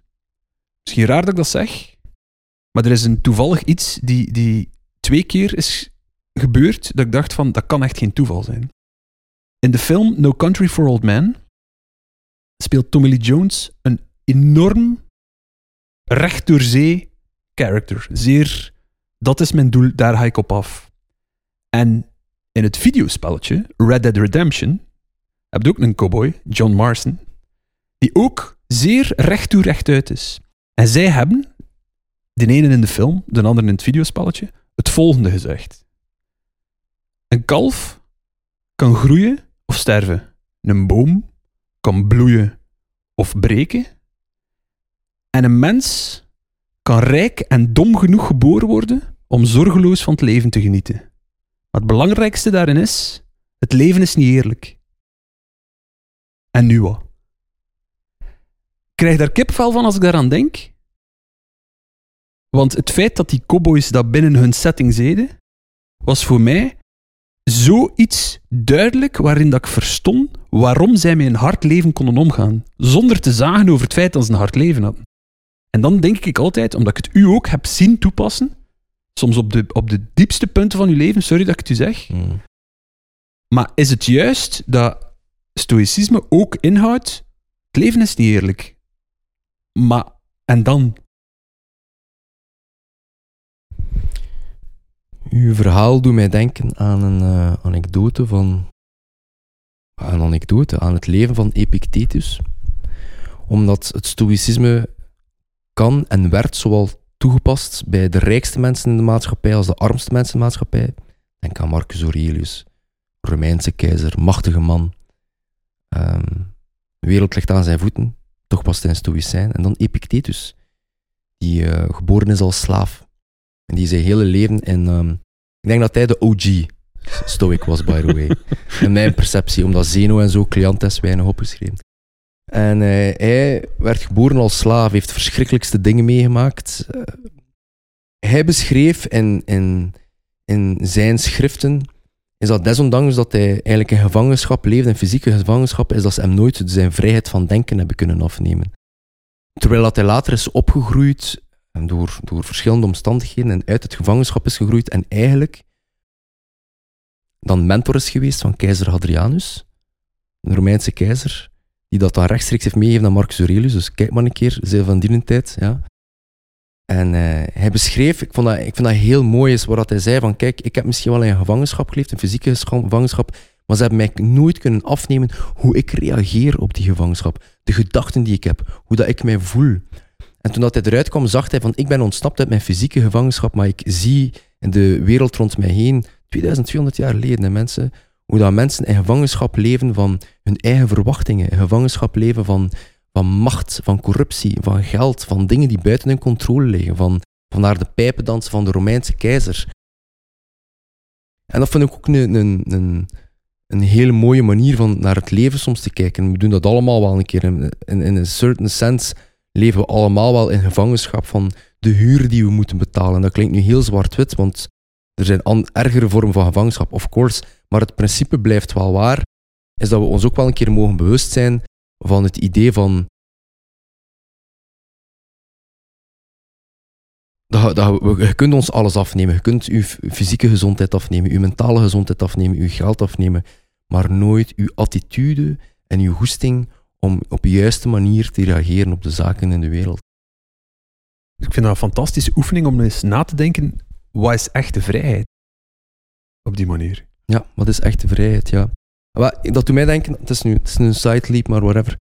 Misschien raar dat ik dat zeg, maar er is een toevallig iets die, die twee keer is gebeurd dat ik dacht van, dat kan echt geen toeval zijn. In de film No Country for Old Men speelt Tommy Lee Jones een enorm recht door zee character. Zeer, dat is mijn doel, daar ga ik op af. En in het videospelletje Red Dead Redemption heb je ook een cowboy, John Marston, die ook zeer recht toe recht uit is. En zij hebben, de ene in de film, de andere in het videospelletje, het volgende gezegd. Een kalf kan groeien of sterven. Een boom kan bloeien of breken. En een mens kan rijk en dom genoeg geboren worden om zorgeloos van het leven te genieten. Maar het belangrijkste daarin is, het leven is niet eerlijk. En nu wat? Ik krijg daar kipvel van als ik daaraan denk. Want het feit dat die cowboys dat binnen hun setting zeiden, was voor mij zoiets duidelijk waarin dat ik verstond waarom zij met een hard leven konden omgaan. Zonder te zagen over het feit dat ze een hard leven hadden. En dan denk ik altijd, omdat ik het u ook heb zien toepassen, soms op de, op de diepste punten van uw leven, sorry dat ik het u zeg, Mm. maar is het juist dat stoïcisme ook inhoudt, het leven is niet eerlijk. Maar, en dan? Uw verhaal doet mij denken aan een eh, anekdote van. Een anekdote aan het leven van Epictetus. Omdat het stoïcisme kan en werd zowel toegepast bij de rijkste mensen in de maatschappij als de armste mensen in de maatschappij. Denk aan Marcus Aurelius, Romeinse keizer, machtige man. Ehm, de wereld ligt aan zijn voeten, toch was hij een stoïcijn. En dan Epictetus, die eh, geboren is als slaaf. En die zijn hele leven in. ehm, ik denk dat hij de OG stoic was, by the way. In mijn perceptie, omdat Zeno en zo, Cleantes, weinig opgeschreven. En eh, hij werd geboren als slaaf, heeft de verschrikkelijkste dingen meegemaakt. Eh, hij beschreef in, in, in zijn schriften, is dat desondanks dat hij eigenlijk in gevangenschap leefde, in fysieke gevangenschap, is dat ze hem nooit zijn vrijheid van denken hebben kunnen afnemen. Terwijl dat hij later is opgegroeid door, door verschillende omstandigheden en uit het gevangenschap is gegroeid en eigenlijk dan mentor is geweest van keizer Hadrianus, een Romeinse keizer, die dat dan rechtstreeks heeft meegegeven aan Marcus Aurelius. Dus kijk maar een keer, zij van die tijd. Ja. En uh, hij beschreef, ik, vond dat, ik vind dat heel mooi, is wat hij zei van kijk, ik heb misschien wel in gevangenschap geleefd, een fysieke gevangenschap, maar ze hebben mij nooit kunnen afnemen hoe ik reageer op die gevangenschap. De gedachten die ik heb, hoe dat ik mij voel. En toen dat hij eruit kwam, zag hij van ik ben ontsnapt uit mijn fysieke gevangenschap, maar ik zie in de wereld rond mij heen, 2200 jaar geleden, mensen, hoe dat mensen in gevangenschap leven van hun eigen verwachtingen, in gevangenschap leven van, van macht, van corruptie, van geld, van dingen die buiten hun controle liggen, van, vandaar de pijpendans van de Romeinse keizer. En dat vind ik ook een, een, een, een hele mooie manier van naar het leven soms te kijken. We doen dat allemaal wel een keer. In, in, in een certain sense leven we allemaal wel in gevangenschap van de huur die we moeten betalen. Dat klinkt nu heel zwart-wit, want er zijn ergere vormen van gevangenschap, of course. Maar het principe blijft wel waar, is dat we ons ook wel een keer mogen bewust zijn van het idee van Dat, dat, je kunt ons alles afnemen. Je kunt uw fysieke gezondheid afnemen, uw mentale gezondheid afnemen, uw geld afnemen, maar nooit uw attitude en uw goesting om op de juiste manier te reageren op de zaken in de wereld. Ik vind dat een fantastische oefening om eens na te denken, wat is echte vrijheid? Op die manier. Ja, wat is echte vrijheid, ja. Dat doet mij denken, het is nu het is een side leap, maar whatever.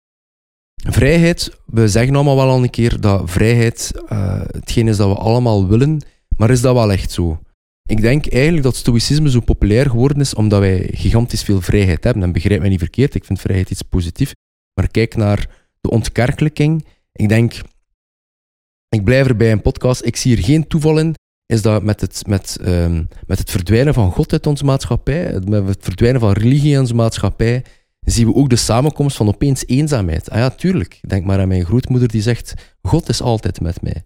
Vrijheid, we zeggen allemaal wel al een keer dat vrijheid uh, hetgeen is dat we allemaal willen, maar is dat wel echt zo? Ik denk eigenlijk dat stoïcisme zo populair geworden is omdat wij gigantisch veel vrijheid hebben. En begrijp mij niet verkeerd, ik vind vrijheid iets positiefs. Maar kijk naar de ontkerkelijking. Ik denk, ik blijf er bij een podcast, ik zie er geen toeval in, is dat met het, met, um, met het verdwijnen van God uit onze maatschappij, met het verdwijnen van religie in onze maatschappij, zien we ook de samenkomst van opeens eenzaamheid. Ah ja, tuurlijk. Denk maar aan mijn grootmoeder die zegt, God is altijd met mij.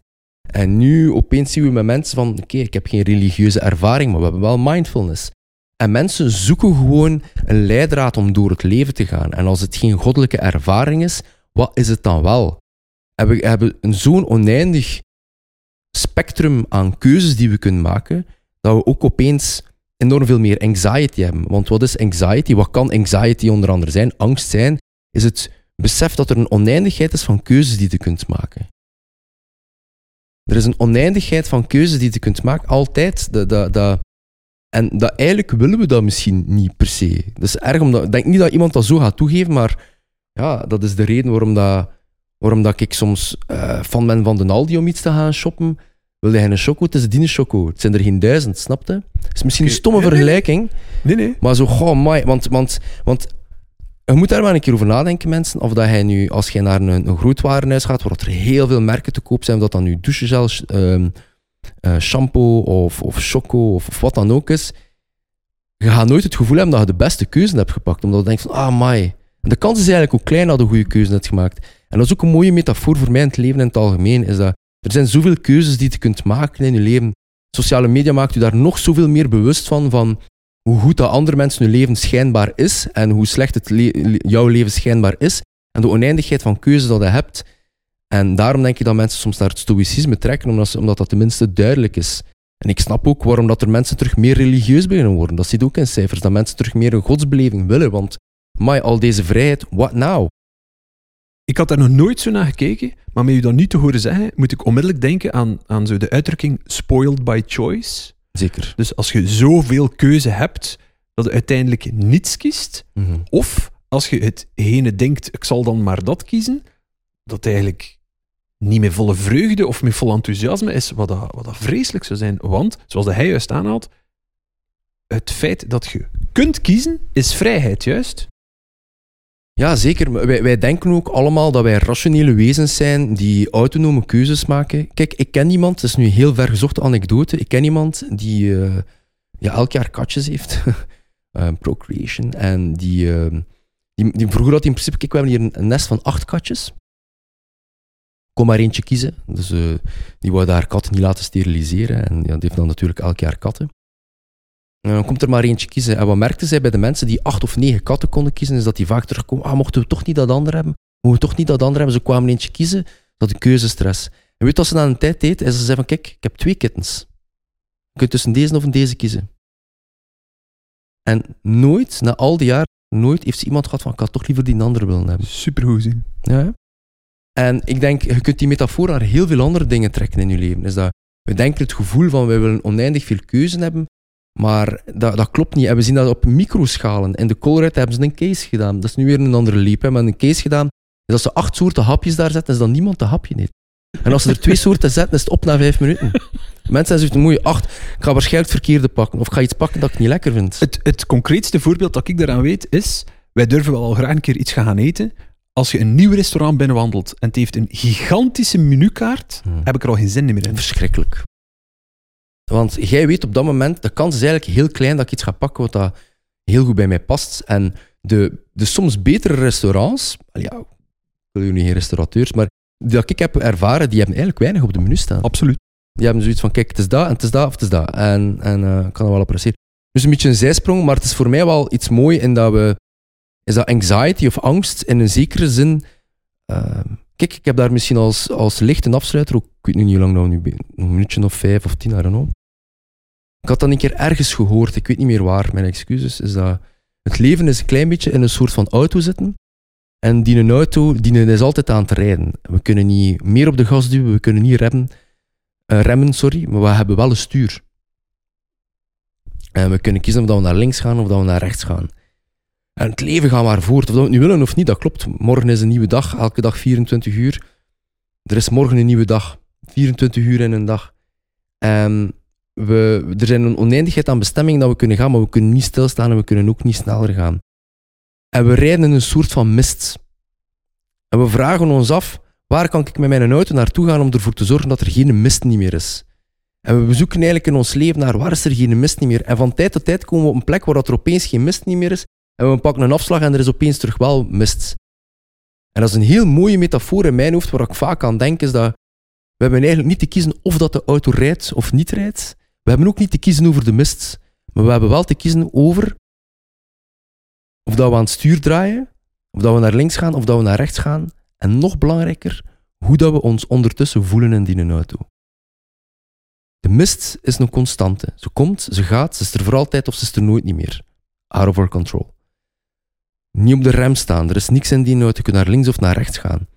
En nu opeens zien we met mensen van, oké, ik heb geen religieuze ervaring, maar we hebben wel mindfulness. En mensen zoeken gewoon een leidraad om door het leven te gaan. En als het geen goddelijke ervaring is, wat is het dan wel? En we hebben zo'n oneindig spectrum aan keuzes die we kunnen maken, dat we ook opeens enorm veel meer anxiety hebben. Want wat is anxiety? Wat kan anxiety onder andere zijn? Angst zijn, is het besef dat er een oneindigheid is van keuzes die je kunt maken. Er is een oneindigheid van keuzes die je kunt maken, altijd. Dat, dat, en eigenlijk willen we dat misschien niet per se. Dat is erg, omdat, ik denk niet dat iemand dat zo gaat toegeven, maar ja, dat is de reden waarom, dat, waarom dat ik soms uh, fan ben van de Aldi om iets te gaan shoppen. Wil jij een choco? Het is een choco. Het zijn er geen duizend, snapte? Het is misschien een stomme vergelijking. Nee, nee. Maar zo, goh, my, want, want, want je moet daar wel een keer over nadenken, mensen. Of dat jij nu, als je naar een, een grootwarenhuis gaat, waar er heel veel merken te koop zijn, of dat dan nu douchegel, um, uh, shampoo of, of choco of, of, wat dan ook is, je gaat nooit het gevoel hebben dat je de beste keuze hebt gepakt. Omdat je denkt van, ah, my. En de kans is eigenlijk ook klein dat je een goede keuze hebt gemaakt. En dat is ook een mooie metafoor voor mij in het leven in het algemeen, is dat er zijn zoveel keuzes die je kunt maken in je leven. Sociale media maakt je daar nog zoveel meer bewust van, van hoe goed dat andere mensen hun leven schijnbaar is en hoe slecht het jouw leven schijnbaar is. En de oneindigheid van keuzes dat je hebt. En daarom denk ik dat mensen soms naar het stoïcisme trekken, omdat, omdat dat tenminste duidelijk is. En ik snap ook waarom dat er mensen terug meer religieus beginnen worden. Dat zit ook in cijfers, dat mensen terug meer een godsbeleving willen. Want, my, al deze vrijheid, what now? Ik had daar nog nooit zo naar gekeken, maar met u dat nu te horen zeggen, moet ik onmiddellijk denken aan, aan zo de uitdrukking spoiled by choice. Zeker. Dus als je zoveel keuze hebt, dat je uiteindelijk niets kiest, Mhm. of als je het ene denkt, ik zal dan maar dat kiezen, dat eigenlijk niet met volle vreugde of met vol enthousiasme is, wat dat, wat dat vreselijk zou zijn. Want, zoals hij juist aanhaalt, het feit dat je kunt kiezen, is vrijheid, juist. Ja, zeker. Wij, wij denken ook allemaal dat wij rationele wezens zijn die autonome keuzes maken. Kijk, ik ken iemand, het is nu een heel ver gezochte anekdote, ik ken iemand die, eh, ja, elk jaar katjes heeft. Eh, procreation. En die, ehm, die, die, vroeger had in principe, kijk, we hebben hier een, nest van acht katjes. Kom maar eentje kiezen. Dus uh, die wou haar katten niet laten steriliseren. En ja, die heeft dan natuurlijk elk jaar katten. Dan komt er maar eentje kiezen. En wat merkten zij bij de mensen die acht of negen katten konden kiezen, is dat die vaak terugkomen. Ah, mochten we toch niet dat ander hebben? Moeten we toch niet dat ander hebben? Ze kwamen eentje kiezen. Dat de keuzestress. En weet wat ze na een tijd deed? En ze zei van, kijk, ik heb twee kittens. Je kunt tussen deze of deze kiezen. En nooit, na al die jaren, nooit heeft ze iemand gehad van, ik had toch liever die andere willen hebben. Supergoed zien. Ja. En ik denk, je kunt die metafoor naar heel veel andere dingen trekken in je leven. Is dat we denken het gevoel van, wij willen oneindig veel keuze hebben, maar dat, dat klopt niet. En we zien dat op microschalen. In de Colruyt hebben ze een case gedaan. Dat is nu weer een andere leap, hè, maar een case gedaan. Is als ze acht soorten hapjes daar zetten, is dat niemand een hapje neemt. En als ze er twee soorten zetten, is het op na vijf minuten. Mensen zeggen, mooi, acht, ik ga waarschijnlijk het verkeerde pakken. Of ik ga iets pakken dat ik niet lekker vind. Het, het concreetste voorbeeld dat ik daaraan weet is, wij durven wel al graag een keer iets gaan eten. Als je een nieuw restaurant binnenwandelt en het heeft een gigantische menukaart, hmm. heb ik er al geen zin meer in. Verschrikkelijk. Want jij weet op dat moment, de kans is eigenlijk heel klein dat ik iets ga pakken wat dat heel goed bij mij past. En de, de soms betere restaurants, ja, ik wil nu geen restaurateurs, maar die dat ik heb ervaren, die hebben eigenlijk weinig op de menu staan. Absoluut. Die hebben zoiets van, kijk, het is dat, en het is dat, of het is dat. En, en uh, ik kan dat wel appreciëren. Dus een beetje een zijsprong, maar het is voor mij wel iets mooi in dat we... Is dat anxiety of angst in een zekere zin... Uh, kijk, ik heb daar misschien als, als lichte afsluiter, ook, ik weet niet hoe lang nou nu, een minuutje of vijf of tien, I don't know. Ik had dat een keer ergens gehoord, ik weet niet meer waar, mijn excuses, is dat het leven is een klein beetje in een soort van auto zitten. En die een auto die is altijd aan het rijden. We kunnen niet meer op de gas duwen, we kunnen niet remmen, uh, remmen sorry, maar we hebben wel een stuur. En we kunnen kiezen of we naar links gaan of dat we naar rechts gaan. En het leven gaat maar voort, of we het nu willen of niet, dat klopt. Morgen is een nieuwe dag, elke dag 24 uur. Er is morgen een nieuwe dag, 24 uur in een dag. En we, er zijn een oneindigheid aan bestemmingen dat we kunnen gaan, maar we kunnen niet stilstaan en we kunnen ook niet sneller gaan. En we rijden in een soort van mist. En we vragen ons af, waar kan ik met mijn auto naartoe gaan om ervoor te zorgen dat er geen mist niet meer is? En we zoeken eigenlijk in ons leven naar waar is er geen mist niet meer. En van tijd tot tijd komen we op een plek waar er opeens geen mist niet meer is. En we pakken een afslag en er is opeens terug wel mist. En dat is een heel mooie metafoor in mijn hoofd waar ik vaak aan denk, is dat we hebben eigenlijk niet te kiezen of dat de auto rijdt of niet rijdt. We hebben ook niet te kiezen over de mist. Maar we hebben wel te kiezen over of dat we aan het stuur draaien, of dat we naar links gaan, of dat we naar rechts gaan. En nog belangrijker, hoe dat we ons ondertussen voelen in die auto. De mist is een constante. Ze komt, ze gaat, ze is er voor altijd of ze is er nooit niet meer. Out of our control. Niet op de rem staan, er is niks in die auto, je kunt naar links of naar rechts gaan.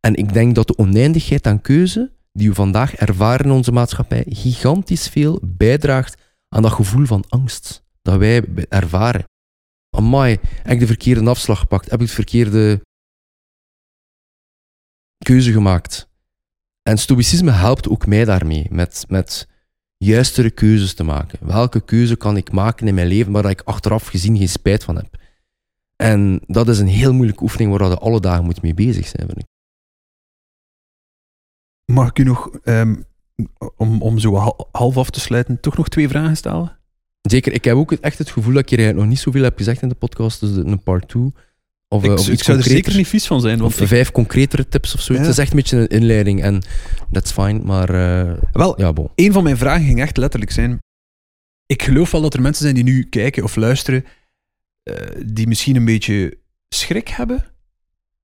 En ik denk dat de oneindigheid aan keuze die we vandaag ervaren in onze maatschappij gigantisch veel bijdraagt aan dat gevoel van angst dat wij ervaren amai, heb ik de verkeerde afslag gepakt? Heb ik de verkeerde keuze gemaakt? En stoïcisme helpt ook mij daarmee, met, met juistere keuzes te maken. Welke keuze kan ik maken in mijn leven waar ik achteraf gezien geen spijt van heb? En dat is een heel moeilijke oefening waar je alle dagen moet mee bezig zijn, vind ik. Mag ik u nog, um, om, om zo half af te sluiten, toch nog twee vragen stellen? Zeker, ik heb ook echt het gevoel dat ik hier nog niet zoveel heb gezegd in de podcast, dus een part 2. Of, ik, of iets zou er zeker niet vies van zijn. Want of vijf concretere tips of zo. Het is echt een beetje een inleiding en that's fine, maar... Uh, wel, ja, bon. een van mijn vragen ging echt letterlijk zijn... Ik geloof wel dat er mensen zijn die nu kijken of luisteren, uh, die misschien een beetje schrik hebben.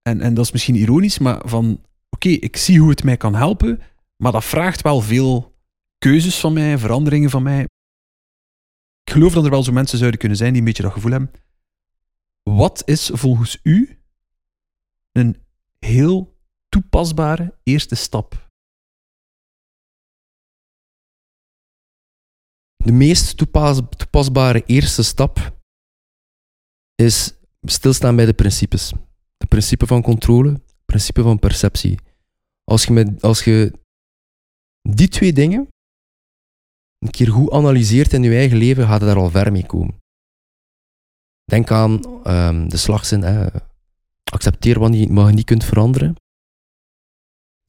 En, en dat is misschien ironisch, maar van... Oké, ik zie hoe het mij kan helpen, maar dat vraagt wel veel keuzes van mij, veranderingen van mij ik geloof dat er wel zo mensen zouden kunnen zijn die een beetje dat gevoel hebben. Wat is volgens u een heel toepasbare eerste stap? De meest toepas, toepasbare eerste stap is stilstaan bij de principes. De principe van controle, het principe van perceptie. Als je, met, als je die twee dingen een keer goed analyseert in je eigen leven, gaat je daar al ver mee komen. Denk aan um, de slagzin, hè. accepteer wat je, wat je niet kunt veranderen.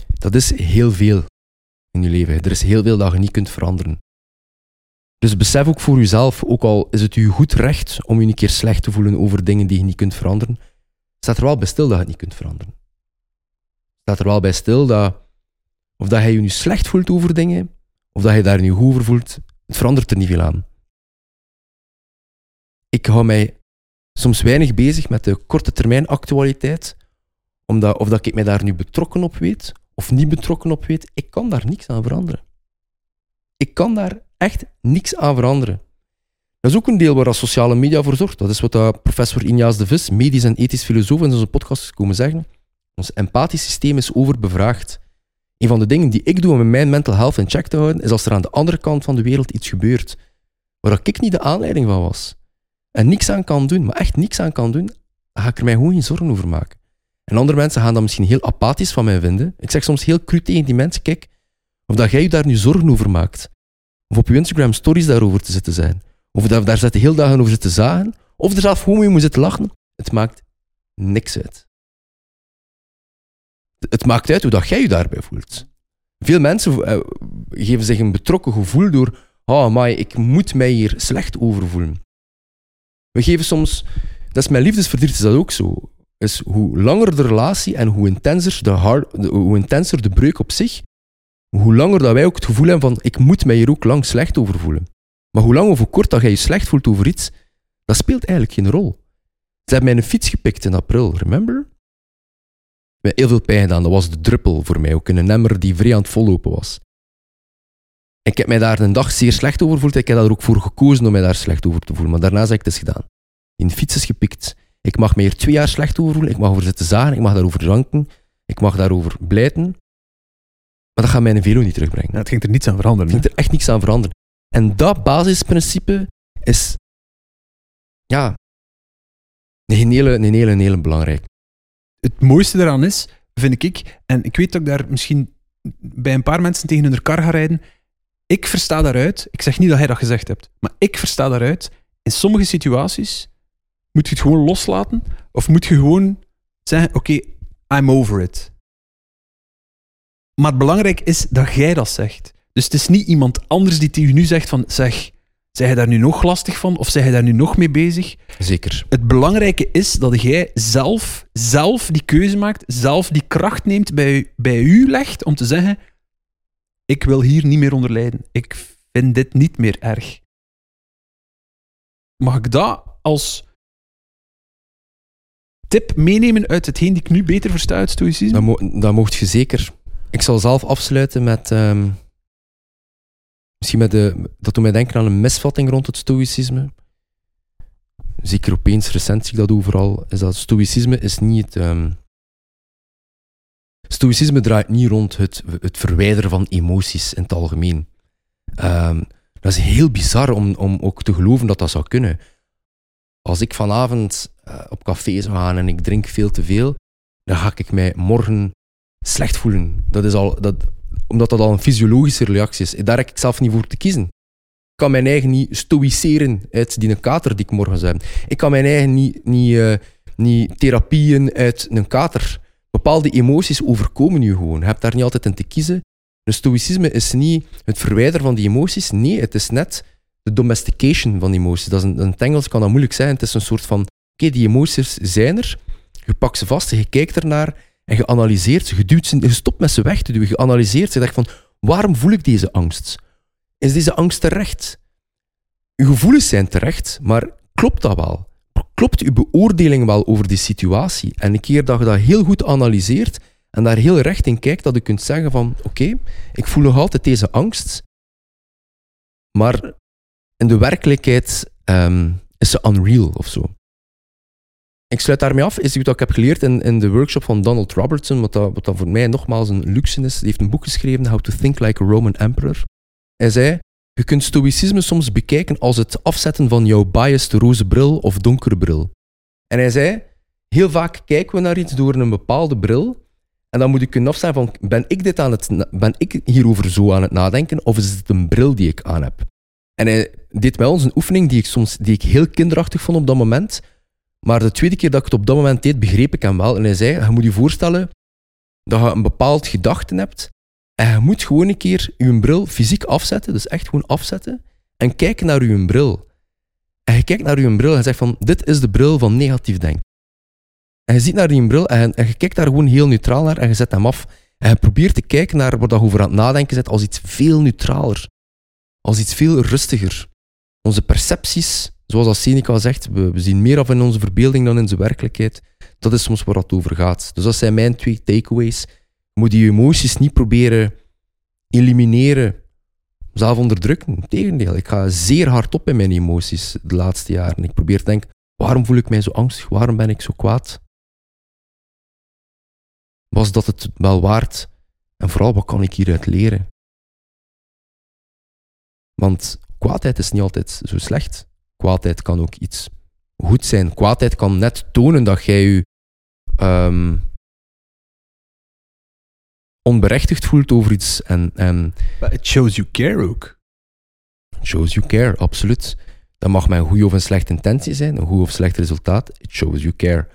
Dat is heel veel in je leven. Er is heel veel dat je niet kunt veranderen. Dus besef ook voor jezelf, ook al is het je goed recht om je een keer slecht te voelen over dingen die je niet kunt veranderen, staat er wel bij stil dat je het niet kunt veranderen. Staat er wel bij stil dat, of dat je je nu slecht voelt over dingen, of dat je daar nu goed over voelt, het verandert er niet veel aan. Ik hou mij soms weinig bezig met de korte termijn actualiteit, omdat, of dat ik mij daar nu betrokken op weet, of niet betrokken op weet, ik kan daar niks aan veranderen. Ik kan daar echt niks aan veranderen. Dat is ook een deel waar sociale media voor zorgt. Dat is wat professor Injaas de Vis, medisch en ethisch filosoof, in onze podcast is komen zeggen. Ons empathisch systeem is overbevraagd. Een van de dingen die ik doe om mijn mental health in check te houden, is als er aan de andere kant van de wereld iets gebeurt, waar ik niet de aanleiding van was, en niks aan kan doen, maar echt niks aan kan doen, dan ga ik er mij gewoon geen zorgen over maken. En andere mensen gaan dat misschien heel apathisch van mij vinden. Ik zeg soms heel cru tegen die mensen, kijk, of dat jij je daar nu zorgen over maakt, of op je Instagram stories daarover te zitten zijn, of dat daar zitten heel dagen over zitten zagen, of er zelf gewoon mee moet zitten lachen, het maakt niks uit. Het maakt uit hoe dat jij je daarbij voelt. Veel mensen eh, geven zich een betrokken gevoel door, oh maar ik moet mij hier slecht over voelen. We geven soms, dat is mijn liefdesverdriet, is dat ook zo. Is hoe langer de relatie en hoe intenser de, hard, hoe intenser de breuk op zich, hoe langer dat wij ook het gevoel hebben van ik moet mij hier ook lang slecht over voelen. Maar hoe lang of hoe kort dat jij je slecht voelt over iets, dat speelt eigenlijk geen rol. Ze hebben mij een fiets gepikt in april, remember? Heel veel pijn gedaan. Dat was de druppel voor mij. Ook een emmer die vrij aan het vollopen was. Ik heb mij daar een dag zeer slecht over gevoeld. Ik heb daar ook voor gekozen om mij daar slecht over te voelen. Maar daarna heb ik het gedaan. In fiets is gepikt. Ik mag mij hier twee jaar slecht over voelen. Ik mag over zitten zagen. Ik mag daarover dranken. Ik mag daarover blijten. Maar dat gaat mijn velo niet terugbrengen. Ja, het ging er niets aan veranderen. Het ging er echt niets aan veranderen. En dat basisprincipe is, ja, een hele, een hele, een hele belangrijk. Het mooiste eraan is, vind ik, en ik weet dat ik daar misschien bij een paar mensen tegen hun kar ga rijden, ik versta daaruit, ik zeg niet dat hij dat gezegd hebt, maar ik versta daaruit, in sommige situaties moet je het gewoon loslaten, of moet je gewoon zeggen, oké, I'm over it. Maar belangrijk is dat jij dat zegt. Dus het is niet iemand anders die tegen nu zegt van, zeg, Zeg je daar nu nog lastig van of zeg je daar nu nog mee bezig? Zeker. Het belangrijke is dat jij zelf, zelf die keuze maakt, zelf die kracht neemt bij, bij u legt om te zeggen: Ik wil hier niet meer onder lijden. Ik vind dit niet meer erg. Mag ik dat als tip meenemen uit hetgeen die ik nu beter versta uit stoïcisme? Dat, mo dat mocht je zeker. Ik zal zelf afsluiten met. Ehm, Misschien met de, dat doet mij denken aan een misvatting rond het stoïcisme. Zeker opeens, recent zie ik dat overal, is dat stoïcisme is niet. Um, stoïcisme draait niet rond het, het verwijderen van emoties in het algemeen. Um, dat is heel bizar om, om ook te geloven dat dat zou kunnen. Als ik vanavond uh, op café zou gaan en ik drink veel te veel, dan ga ik mij morgen slecht voelen. Dat is al, dat, omdat dat al een fysiologische reactie is. Daar heb ik zelf niet voor te kiezen. Ik kan mijn eigen niet stoïceren uit die kater die ik morgen heb. Ik kan mijn eigen niet, niet, uh, niet therapieën uit een kater. Bepaalde emoties overkomen je gewoon. Je hebt daar niet altijd in te kiezen. Dus stoïcisme is niet het verwijderen van die emoties. Nee, het is net de domestication van emoties. Dat is een, in het Engels kan dat moeilijk zijn. Het is een soort van, oké, die emoties zijn er. Je pakt ze vast, je kijkt ernaar en ze, je, stopt met ze weg te duwen, je analyseert ze, je denkt van, waarom voel ik deze angst? Is deze angst terecht? Uw gevoelens zijn terecht, maar klopt dat wel? Klopt uw beoordeling wel over die situatie? En een keer dat je dat heel goed analyseert en daar heel recht in kijkt, dat je kunt zeggen van, oké, ik voel nog altijd deze angst, maar in de werkelijkheid um, is ze unreal of zo ik sluit daarmee af, is iets wat ik heb geleerd in, in de workshop van Donald Robertson, wat, dat, wat voor mij nogmaals een luxe is. Die heeft een boek geschreven, How to Think Like a Roman Emperor. Hij zei, je kunt stoïcisme soms bekijken als het afzetten van jouw biased roze bril of donkere bril. En hij zei, heel vaak kijken we naar iets door een bepaalde bril, en dan moet ik kunnen afstaan van, ben ik, dit aan het, ben ik hierover zo aan het nadenken, of is het een bril die ik aan heb? En hij deed wel eens een oefening die ik soms die ik heel kinderachtig vond op dat moment, maar de tweede keer dat ik het op dat moment deed, begreep ik hem wel. En hij zei, je moet je voorstellen dat je een bepaald gedachte hebt en je moet gewoon een keer je bril fysiek afzetten, dus echt gewoon afzetten. en kijken naar uw bril. En je kijkt naar uw bril en zegt van, dit is de bril van negatief denken. En je ziet naar die bril en, en je kijkt daar gewoon heel neutraal naar en je zet hem af. En je probeert te kijken naar wat je over aan het nadenken zit als iets veel neutraler. Als iets veel rustiger. Onze percepties, zoals als Seneca zegt, we, zien meer af in onze verbeelding dan in zijn werkelijkheid. Dat is soms waar het over gaat. Dus dat zijn mijn twee takeaways. Moet je emoties niet proberen elimineren, zelf onderdrukken. Integendeel, ik ga zeer hard op in mijn emoties de laatste jaren. Ik probeer te denken, waarom voel ik mij zo angstig? Waarom ben ik zo kwaad? Was dat het wel waard? En vooral, wat kan ik hieruit leren? Want kwaadheid is niet altijd zo slecht. Kwaadheid kan ook iets goed zijn. Kwaadheid kan net tonen dat jij je ehm, onberechtigd voelt over iets. En, en But it shows you care ook. shows you care, absoluut. Dat mag met een goede of een slechte intentie zijn, een goed of slecht resultaat. It shows you care.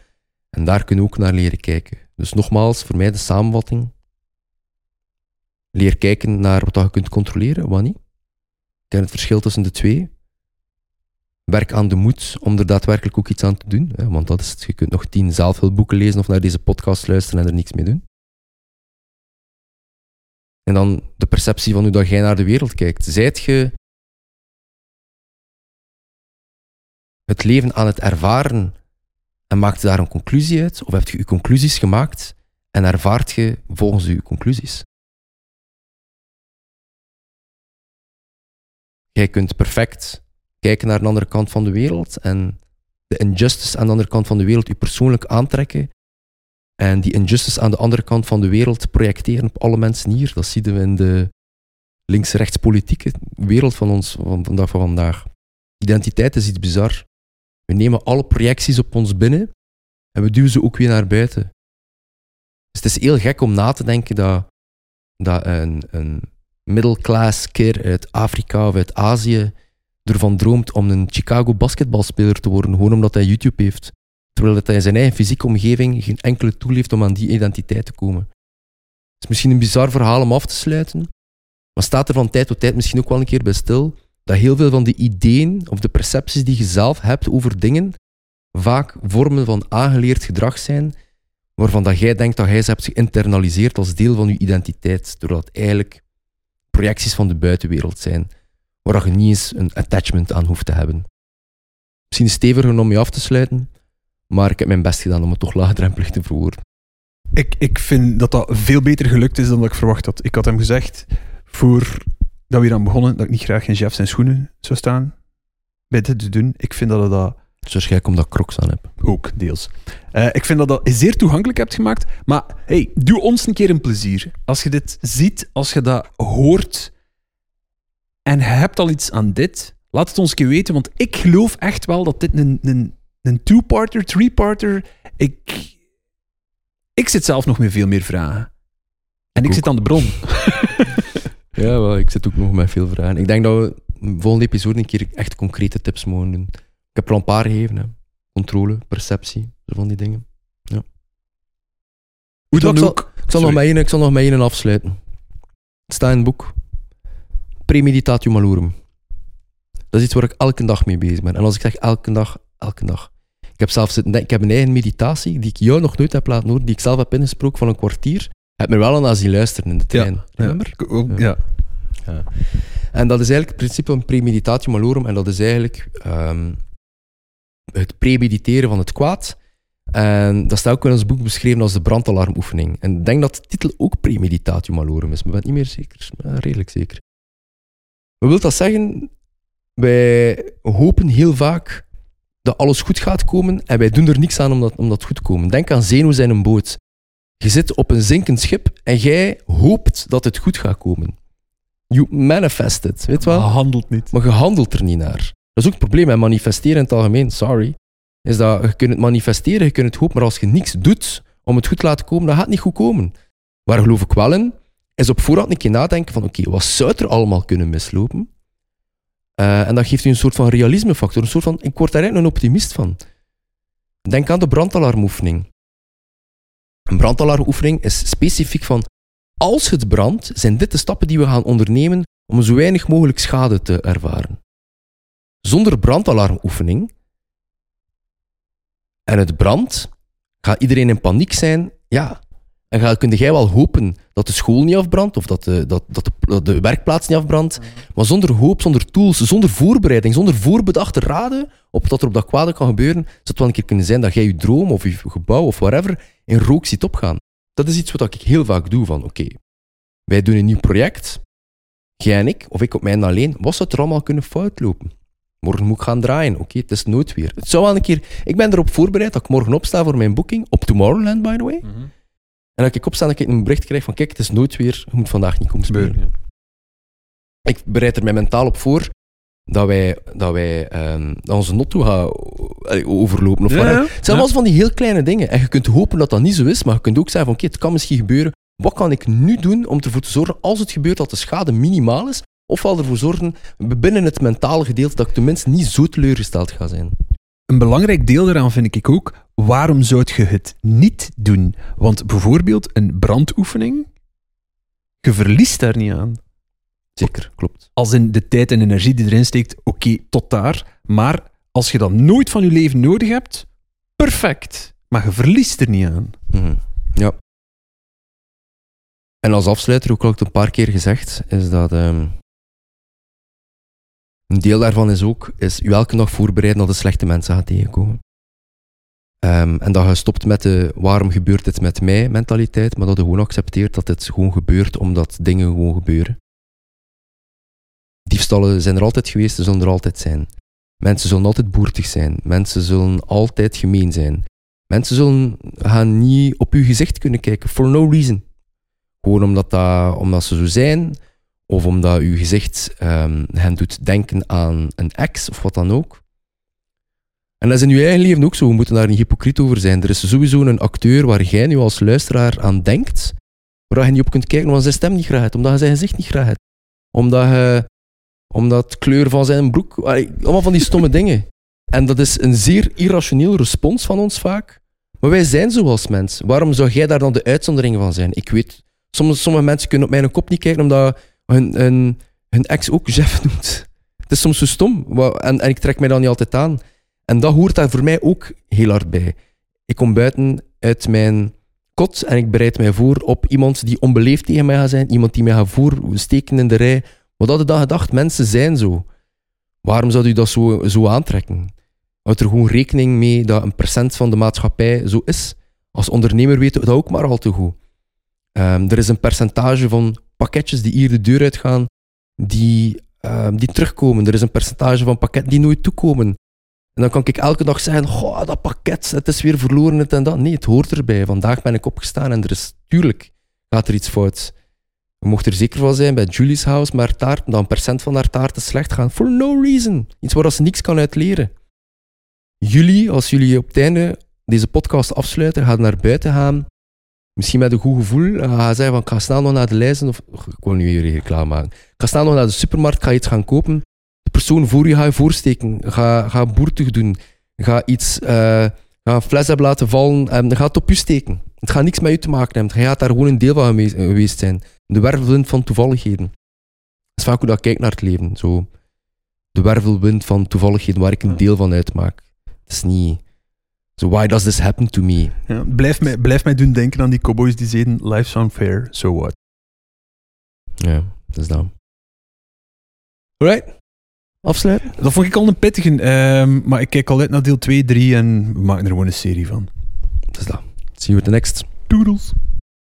En daar kunnen we ook naar leren kijken. Dus nogmaals, voor mij de samenvatting. Leer kijken naar wat je kunt controleren, wat niet. Ken het verschil tussen de twee. Werk aan de moed om er daadwerkelijk ook iets aan te doen. Want dat is het. Je kunt nog tien zelfhulpboeken lezen of naar deze podcast luisteren en er niks mee doen. En dan de perceptie van hoe dat jij naar de wereld kijkt. Zijt je het leven aan het ervaren en maakt daar een conclusie uit? Of heb je je conclusies gemaakt en ervaart je volgens je conclusies? Jij kunt perfect kijken naar de andere kant van de wereld en de injustice aan de andere kant van de wereld je persoonlijk aantrekken en die injustice aan de andere kant van de wereld projecteren op alle mensen hier. Dat zien we in de links-rechts politieke wereld van ons van vandaag van vandaag. Identiteit is iets bizar. We nemen alle projecties op ons binnen en we duwen ze ook weer naar buiten. Dus het is heel gek om na te denken dat, dat een, een middelclass keer uit Afrika of uit Azië ervan droomt om een Chicago basketbalspeler te worden, gewoon omdat hij YouTube heeft. Terwijl dat hij in zijn eigen fysieke omgeving geen enkele tool heeft om aan die identiteit te komen. Het is misschien een bizar verhaal om af te sluiten, maar staat er van tijd tot tijd misschien ook wel een keer bij stil dat heel veel van de ideeën of de percepties die je zelf hebt over dingen vaak vormen van aangeleerd gedrag zijn, waarvan dat jij denkt dat jij ze hebt geïnternaliseerd als deel van je identiteit, terwijl het eigenlijk projecties van de buitenwereld zijn, waar je niet eens een attachment aan hoeft te hebben. Misschien steviger om je af te sluiten, maar ik heb mijn best gedaan om het toch laagdrempelig te verwoorden. Ik, ik vind dat dat veel beter gelukt is dan dat ik verwacht had. Ik had hem gezegd, voor dat we hier aan begonnen, dat ik niet graag in Jeff zijn schoenen zou staan. Bij dit te doen. Ik vind dat je dat Het is waarschijnlijk omdat ik crocs aan heb. ook, deels. Eh, ik vind dat dat zeer toegankelijk hebt gemaakt. Maar hey, doe ons een keer een plezier. Als je dit ziet, als je dat hoort en je hebt al iets aan dit, laat het ons een keer weten. Want ik geloof echt wel dat dit een, een, een two-parter, three-parter... Ik, ik zit zelf nog met veel meer vragen. En ik zit aan de bron. Ja, wel, ik zit ook nog met veel vragen. Ik denk dat we de volgende episode een keer echt concrete tips mogen doen. Ik heb er al een paar gegeven. Hè. Controle, perceptie, zo van die dingen. Hoe dan Ik zal- ook. Ik zal, nog met één, ik zal nog met één afsluiten. Het staat in het boek. Premeditatio malorum. Dat is iets waar ik elke dag mee bezig ben. En als ik zeg elke dag, elke dag. Ik heb zelfs zitten ik heb een eigen meditatie die ik jou nog nooit heb laten horen, die ik zelf heb ingesproken van een kwartier. Heb me wel aan zien luisteren in de trein. Ik ook- Ja. ja. En dat is eigenlijk het principe van premeditatio malorum. En dat is eigenlijk ehm, het premediteren van het kwaad. En dat staat ook in ons boek beschreven als de brandalarmoefening. En ik denk dat de titel ook premeditatio malorum is, maar ik ben niet meer zeker. Maar redelijk zeker. Wat wil dat zeggen? Wij hopen heel vaak dat alles goed gaat komen en wij doen er niks aan om dat, om dat goed te komen. Denk aan zenuwen in een boot. Je zit op een zinkend schip en jij hoopt dat het goed gaat komen. You manifest it, weet je wel? Maar handelt niet. Maar je handelt er niet naar. Dat is ook het probleem met manifesteren in het algemeen, sorry. Is dat je kunt het manifesteren, je kunt het hopen, maar als je niks doet om het goed te laten komen, dan gaat het niet goed komen. Waar geloof ik wel in, is op voorhand een keer nadenken van oké, wat zou er allemaal kunnen mislopen? Eh, en dat geeft je een soort van realismefactor, een soort van, ik word daar eigenlijk een optimist van. Denk aan de brandalarmoefening. Een brandalarmoefening is specifiek van, als het brandt, zijn dit de stappen die we gaan ondernemen om zo weinig mogelijk schade te ervaren. zonder brandalarmoefening en het brandt, gaat iedereen in paniek zijn. Ja. En ga, kun jij wel hopen dat de school niet afbrandt of dat de, dat, dat de, dat de werkplaats niet afbrandt. Maar zonder hoop, zonder tools, zonder voorbereiding, zonder voorbedachte raden op wat er op dat kwade kan gebeuren, zou het wel een keer kunnen zijn dat jij je droom of je gebouw of whatever in rook ziet opgaan. Dat is iets wat ik heel vaak doe van oké, wij doen een nieuw project, jij en ik, of ik op mijn alleen, wat zou er allemaal kunnen fout lopen? Morgen moet ik gaan draaien. Oké, het is noodweer. Het zou wel een keer... Ik ben erop voorbereid dat ik morgen opsta voor mijn boeking. Op Tomorrowland, by the way. En dat ik opsta en ik een bericht krijg van kijk, het is noodweer. Je moet vandaag niet komen spelen. Gebeuren, Ik bereid er mij mentaal op voor dat wij, dat wij ehm, dat onze notto gaan overlopen. Of Ja. Het zijn Ja. wel van die heel kleine dingen. En je kunt hopen dat dat niet zo is, maar je kunt ook zeggen van oké, het kan misschien gebeuren. Wat kan ik nu doen om ervoor te zorgen, als het gebeurt, dat de schade minimaal is? Ofwel ervoor zorgen, binnen het mentale gedeelte, dat ik tenminste niet zo teleurgesteld ga zijn. Een belangrijk deel daaraan vind ik ook, waarom zou je het niet doen? Want bijvoorbeeld een brandoefening, je verliest daar niet aan. Zeker, klopt. Als in de tijd en energie die erin steekt, oké, tot daar. Maar als je dat nooit van je leven nodig hebt, perfect. Maar je verliest er niet aan. Mhm. Ja. En als afsluiter, ook al ik het een paar keer gezegd, is dat ehm, een deel daarvan is ook is u elke dag voorbereiden dat de slechte mensen gaat tegenkomen. Ehm, en dat je stopt met de waarom gebeurt dit met mij mentaliteit, maar dat je gewoon accepteert dat het gewoon gebeurt omdat dingen gewoon gebeuren. Diefstallen zijn er altijd geweest, ze zullen er altijd zijn. Mensen zullen altijd boertig zijn. Mensen zullen altijd gemeen zijn. Mensen zullen gaan niet op uw gezicht kunnen kijken, for no reason. Gewoon omdat, dat, omdat ze zo zijn, of omdat uw gezicht ehm, hen doet denken aan een ex of wat dan ook. En dat is in uw eigen leven ook zo. We moeten daar niet hypocriet over zijn. Er is sowieso een acteur waar jij nu als luisteraar aan denkt, waar je niet op kunt kijken omdat zijn stem niet graag hebt, omdat hij zijn gezicht niet graag hebt, omdat hij omdat kleur van zijn broek, allemaal van die stomme dingen. En dat is een zeer irrationeel respons van ons vaak. Maar wij zijn zo als mens. Waarom zou jij daar dan de uitzondering van zijn? Ik weet, sommige, sommige mensen kunnen op mijn kop niet kijken omdat hun, hun, hun ex ook Jeff noemt. Het is soms zo stom. En, en ik trek mij dan niet altijd aan. En dat hoort daar voor mij ook heel hard bij. Ik kom buiten uit mijn kot en ik bereid mij voor op iemand die onbeleefd tegen mij gaat zijn, iemand die mij gaat voorsteken in de rij. Wat had je dan gedacht? Mensen zijn zo. Waarom zou u dat zo, zo aantrekken? Houd er gewoon rekening mee dat een procent van de maatschappij zo is. Als ondernemer weten we dat ook maar al te goed. Ehm, er is een percentage van pakketjes die hier de deur uitgaan, die, ehm, die terugkomen. Er is een percentage van pakketten die nooit toekomen. En dan kan ik elke dag zeggen, goh, dat pakket, het is weer verloren, het en dat. Nee, het hoort erbij. Vandaag ben ik opgestaan en er is, tuurlijk, gaat er iets fout. Je mocht er zeker van zijn bij Julie's House, maar taart, dat een percent van haar taart is slecht gaan. For no reason. Iets waar ze niks kan uit leren. Jullie, als jullie op het einde deze podcast afsluiten, gaan naar buiten gaan. Misschien met een goed gevoel. en Gaan zeggen van, ga snel nog naar de lijsten. Of, ik wil nu hier reclame maken. Ga snel nog naar de supermarkt, ga iets gaan kopen. Persoon voor je ga je voorsteken. Ga, ga boertig doen. Ga iets... eh, ga een fles hebben laten vallen en ga het op je steken. Het gaat niks met je te maken hebben. Je gaat daar gewoon een deel van geweest- geweest zijn. De wervelwind van toevalligheden. Dat is vaak hoe dat ik kijk naar het leven. Zo. De wervelwind van toevalligheden waar ik een deel van uitmaak. Het is niet... So why does this happen to me? Ja, blijf, mij, blijf mij doen denken aan die cowboys die zeiden, life's unfair, so what? Ja, dat is dat. Alright. Afsluiten? Dat vond ik al een pittige, ehm, maar ik kijk al uit naar deel 2, 3 en we maken er gewoon een serie van. Dat is dat. See you at the next. Doodles.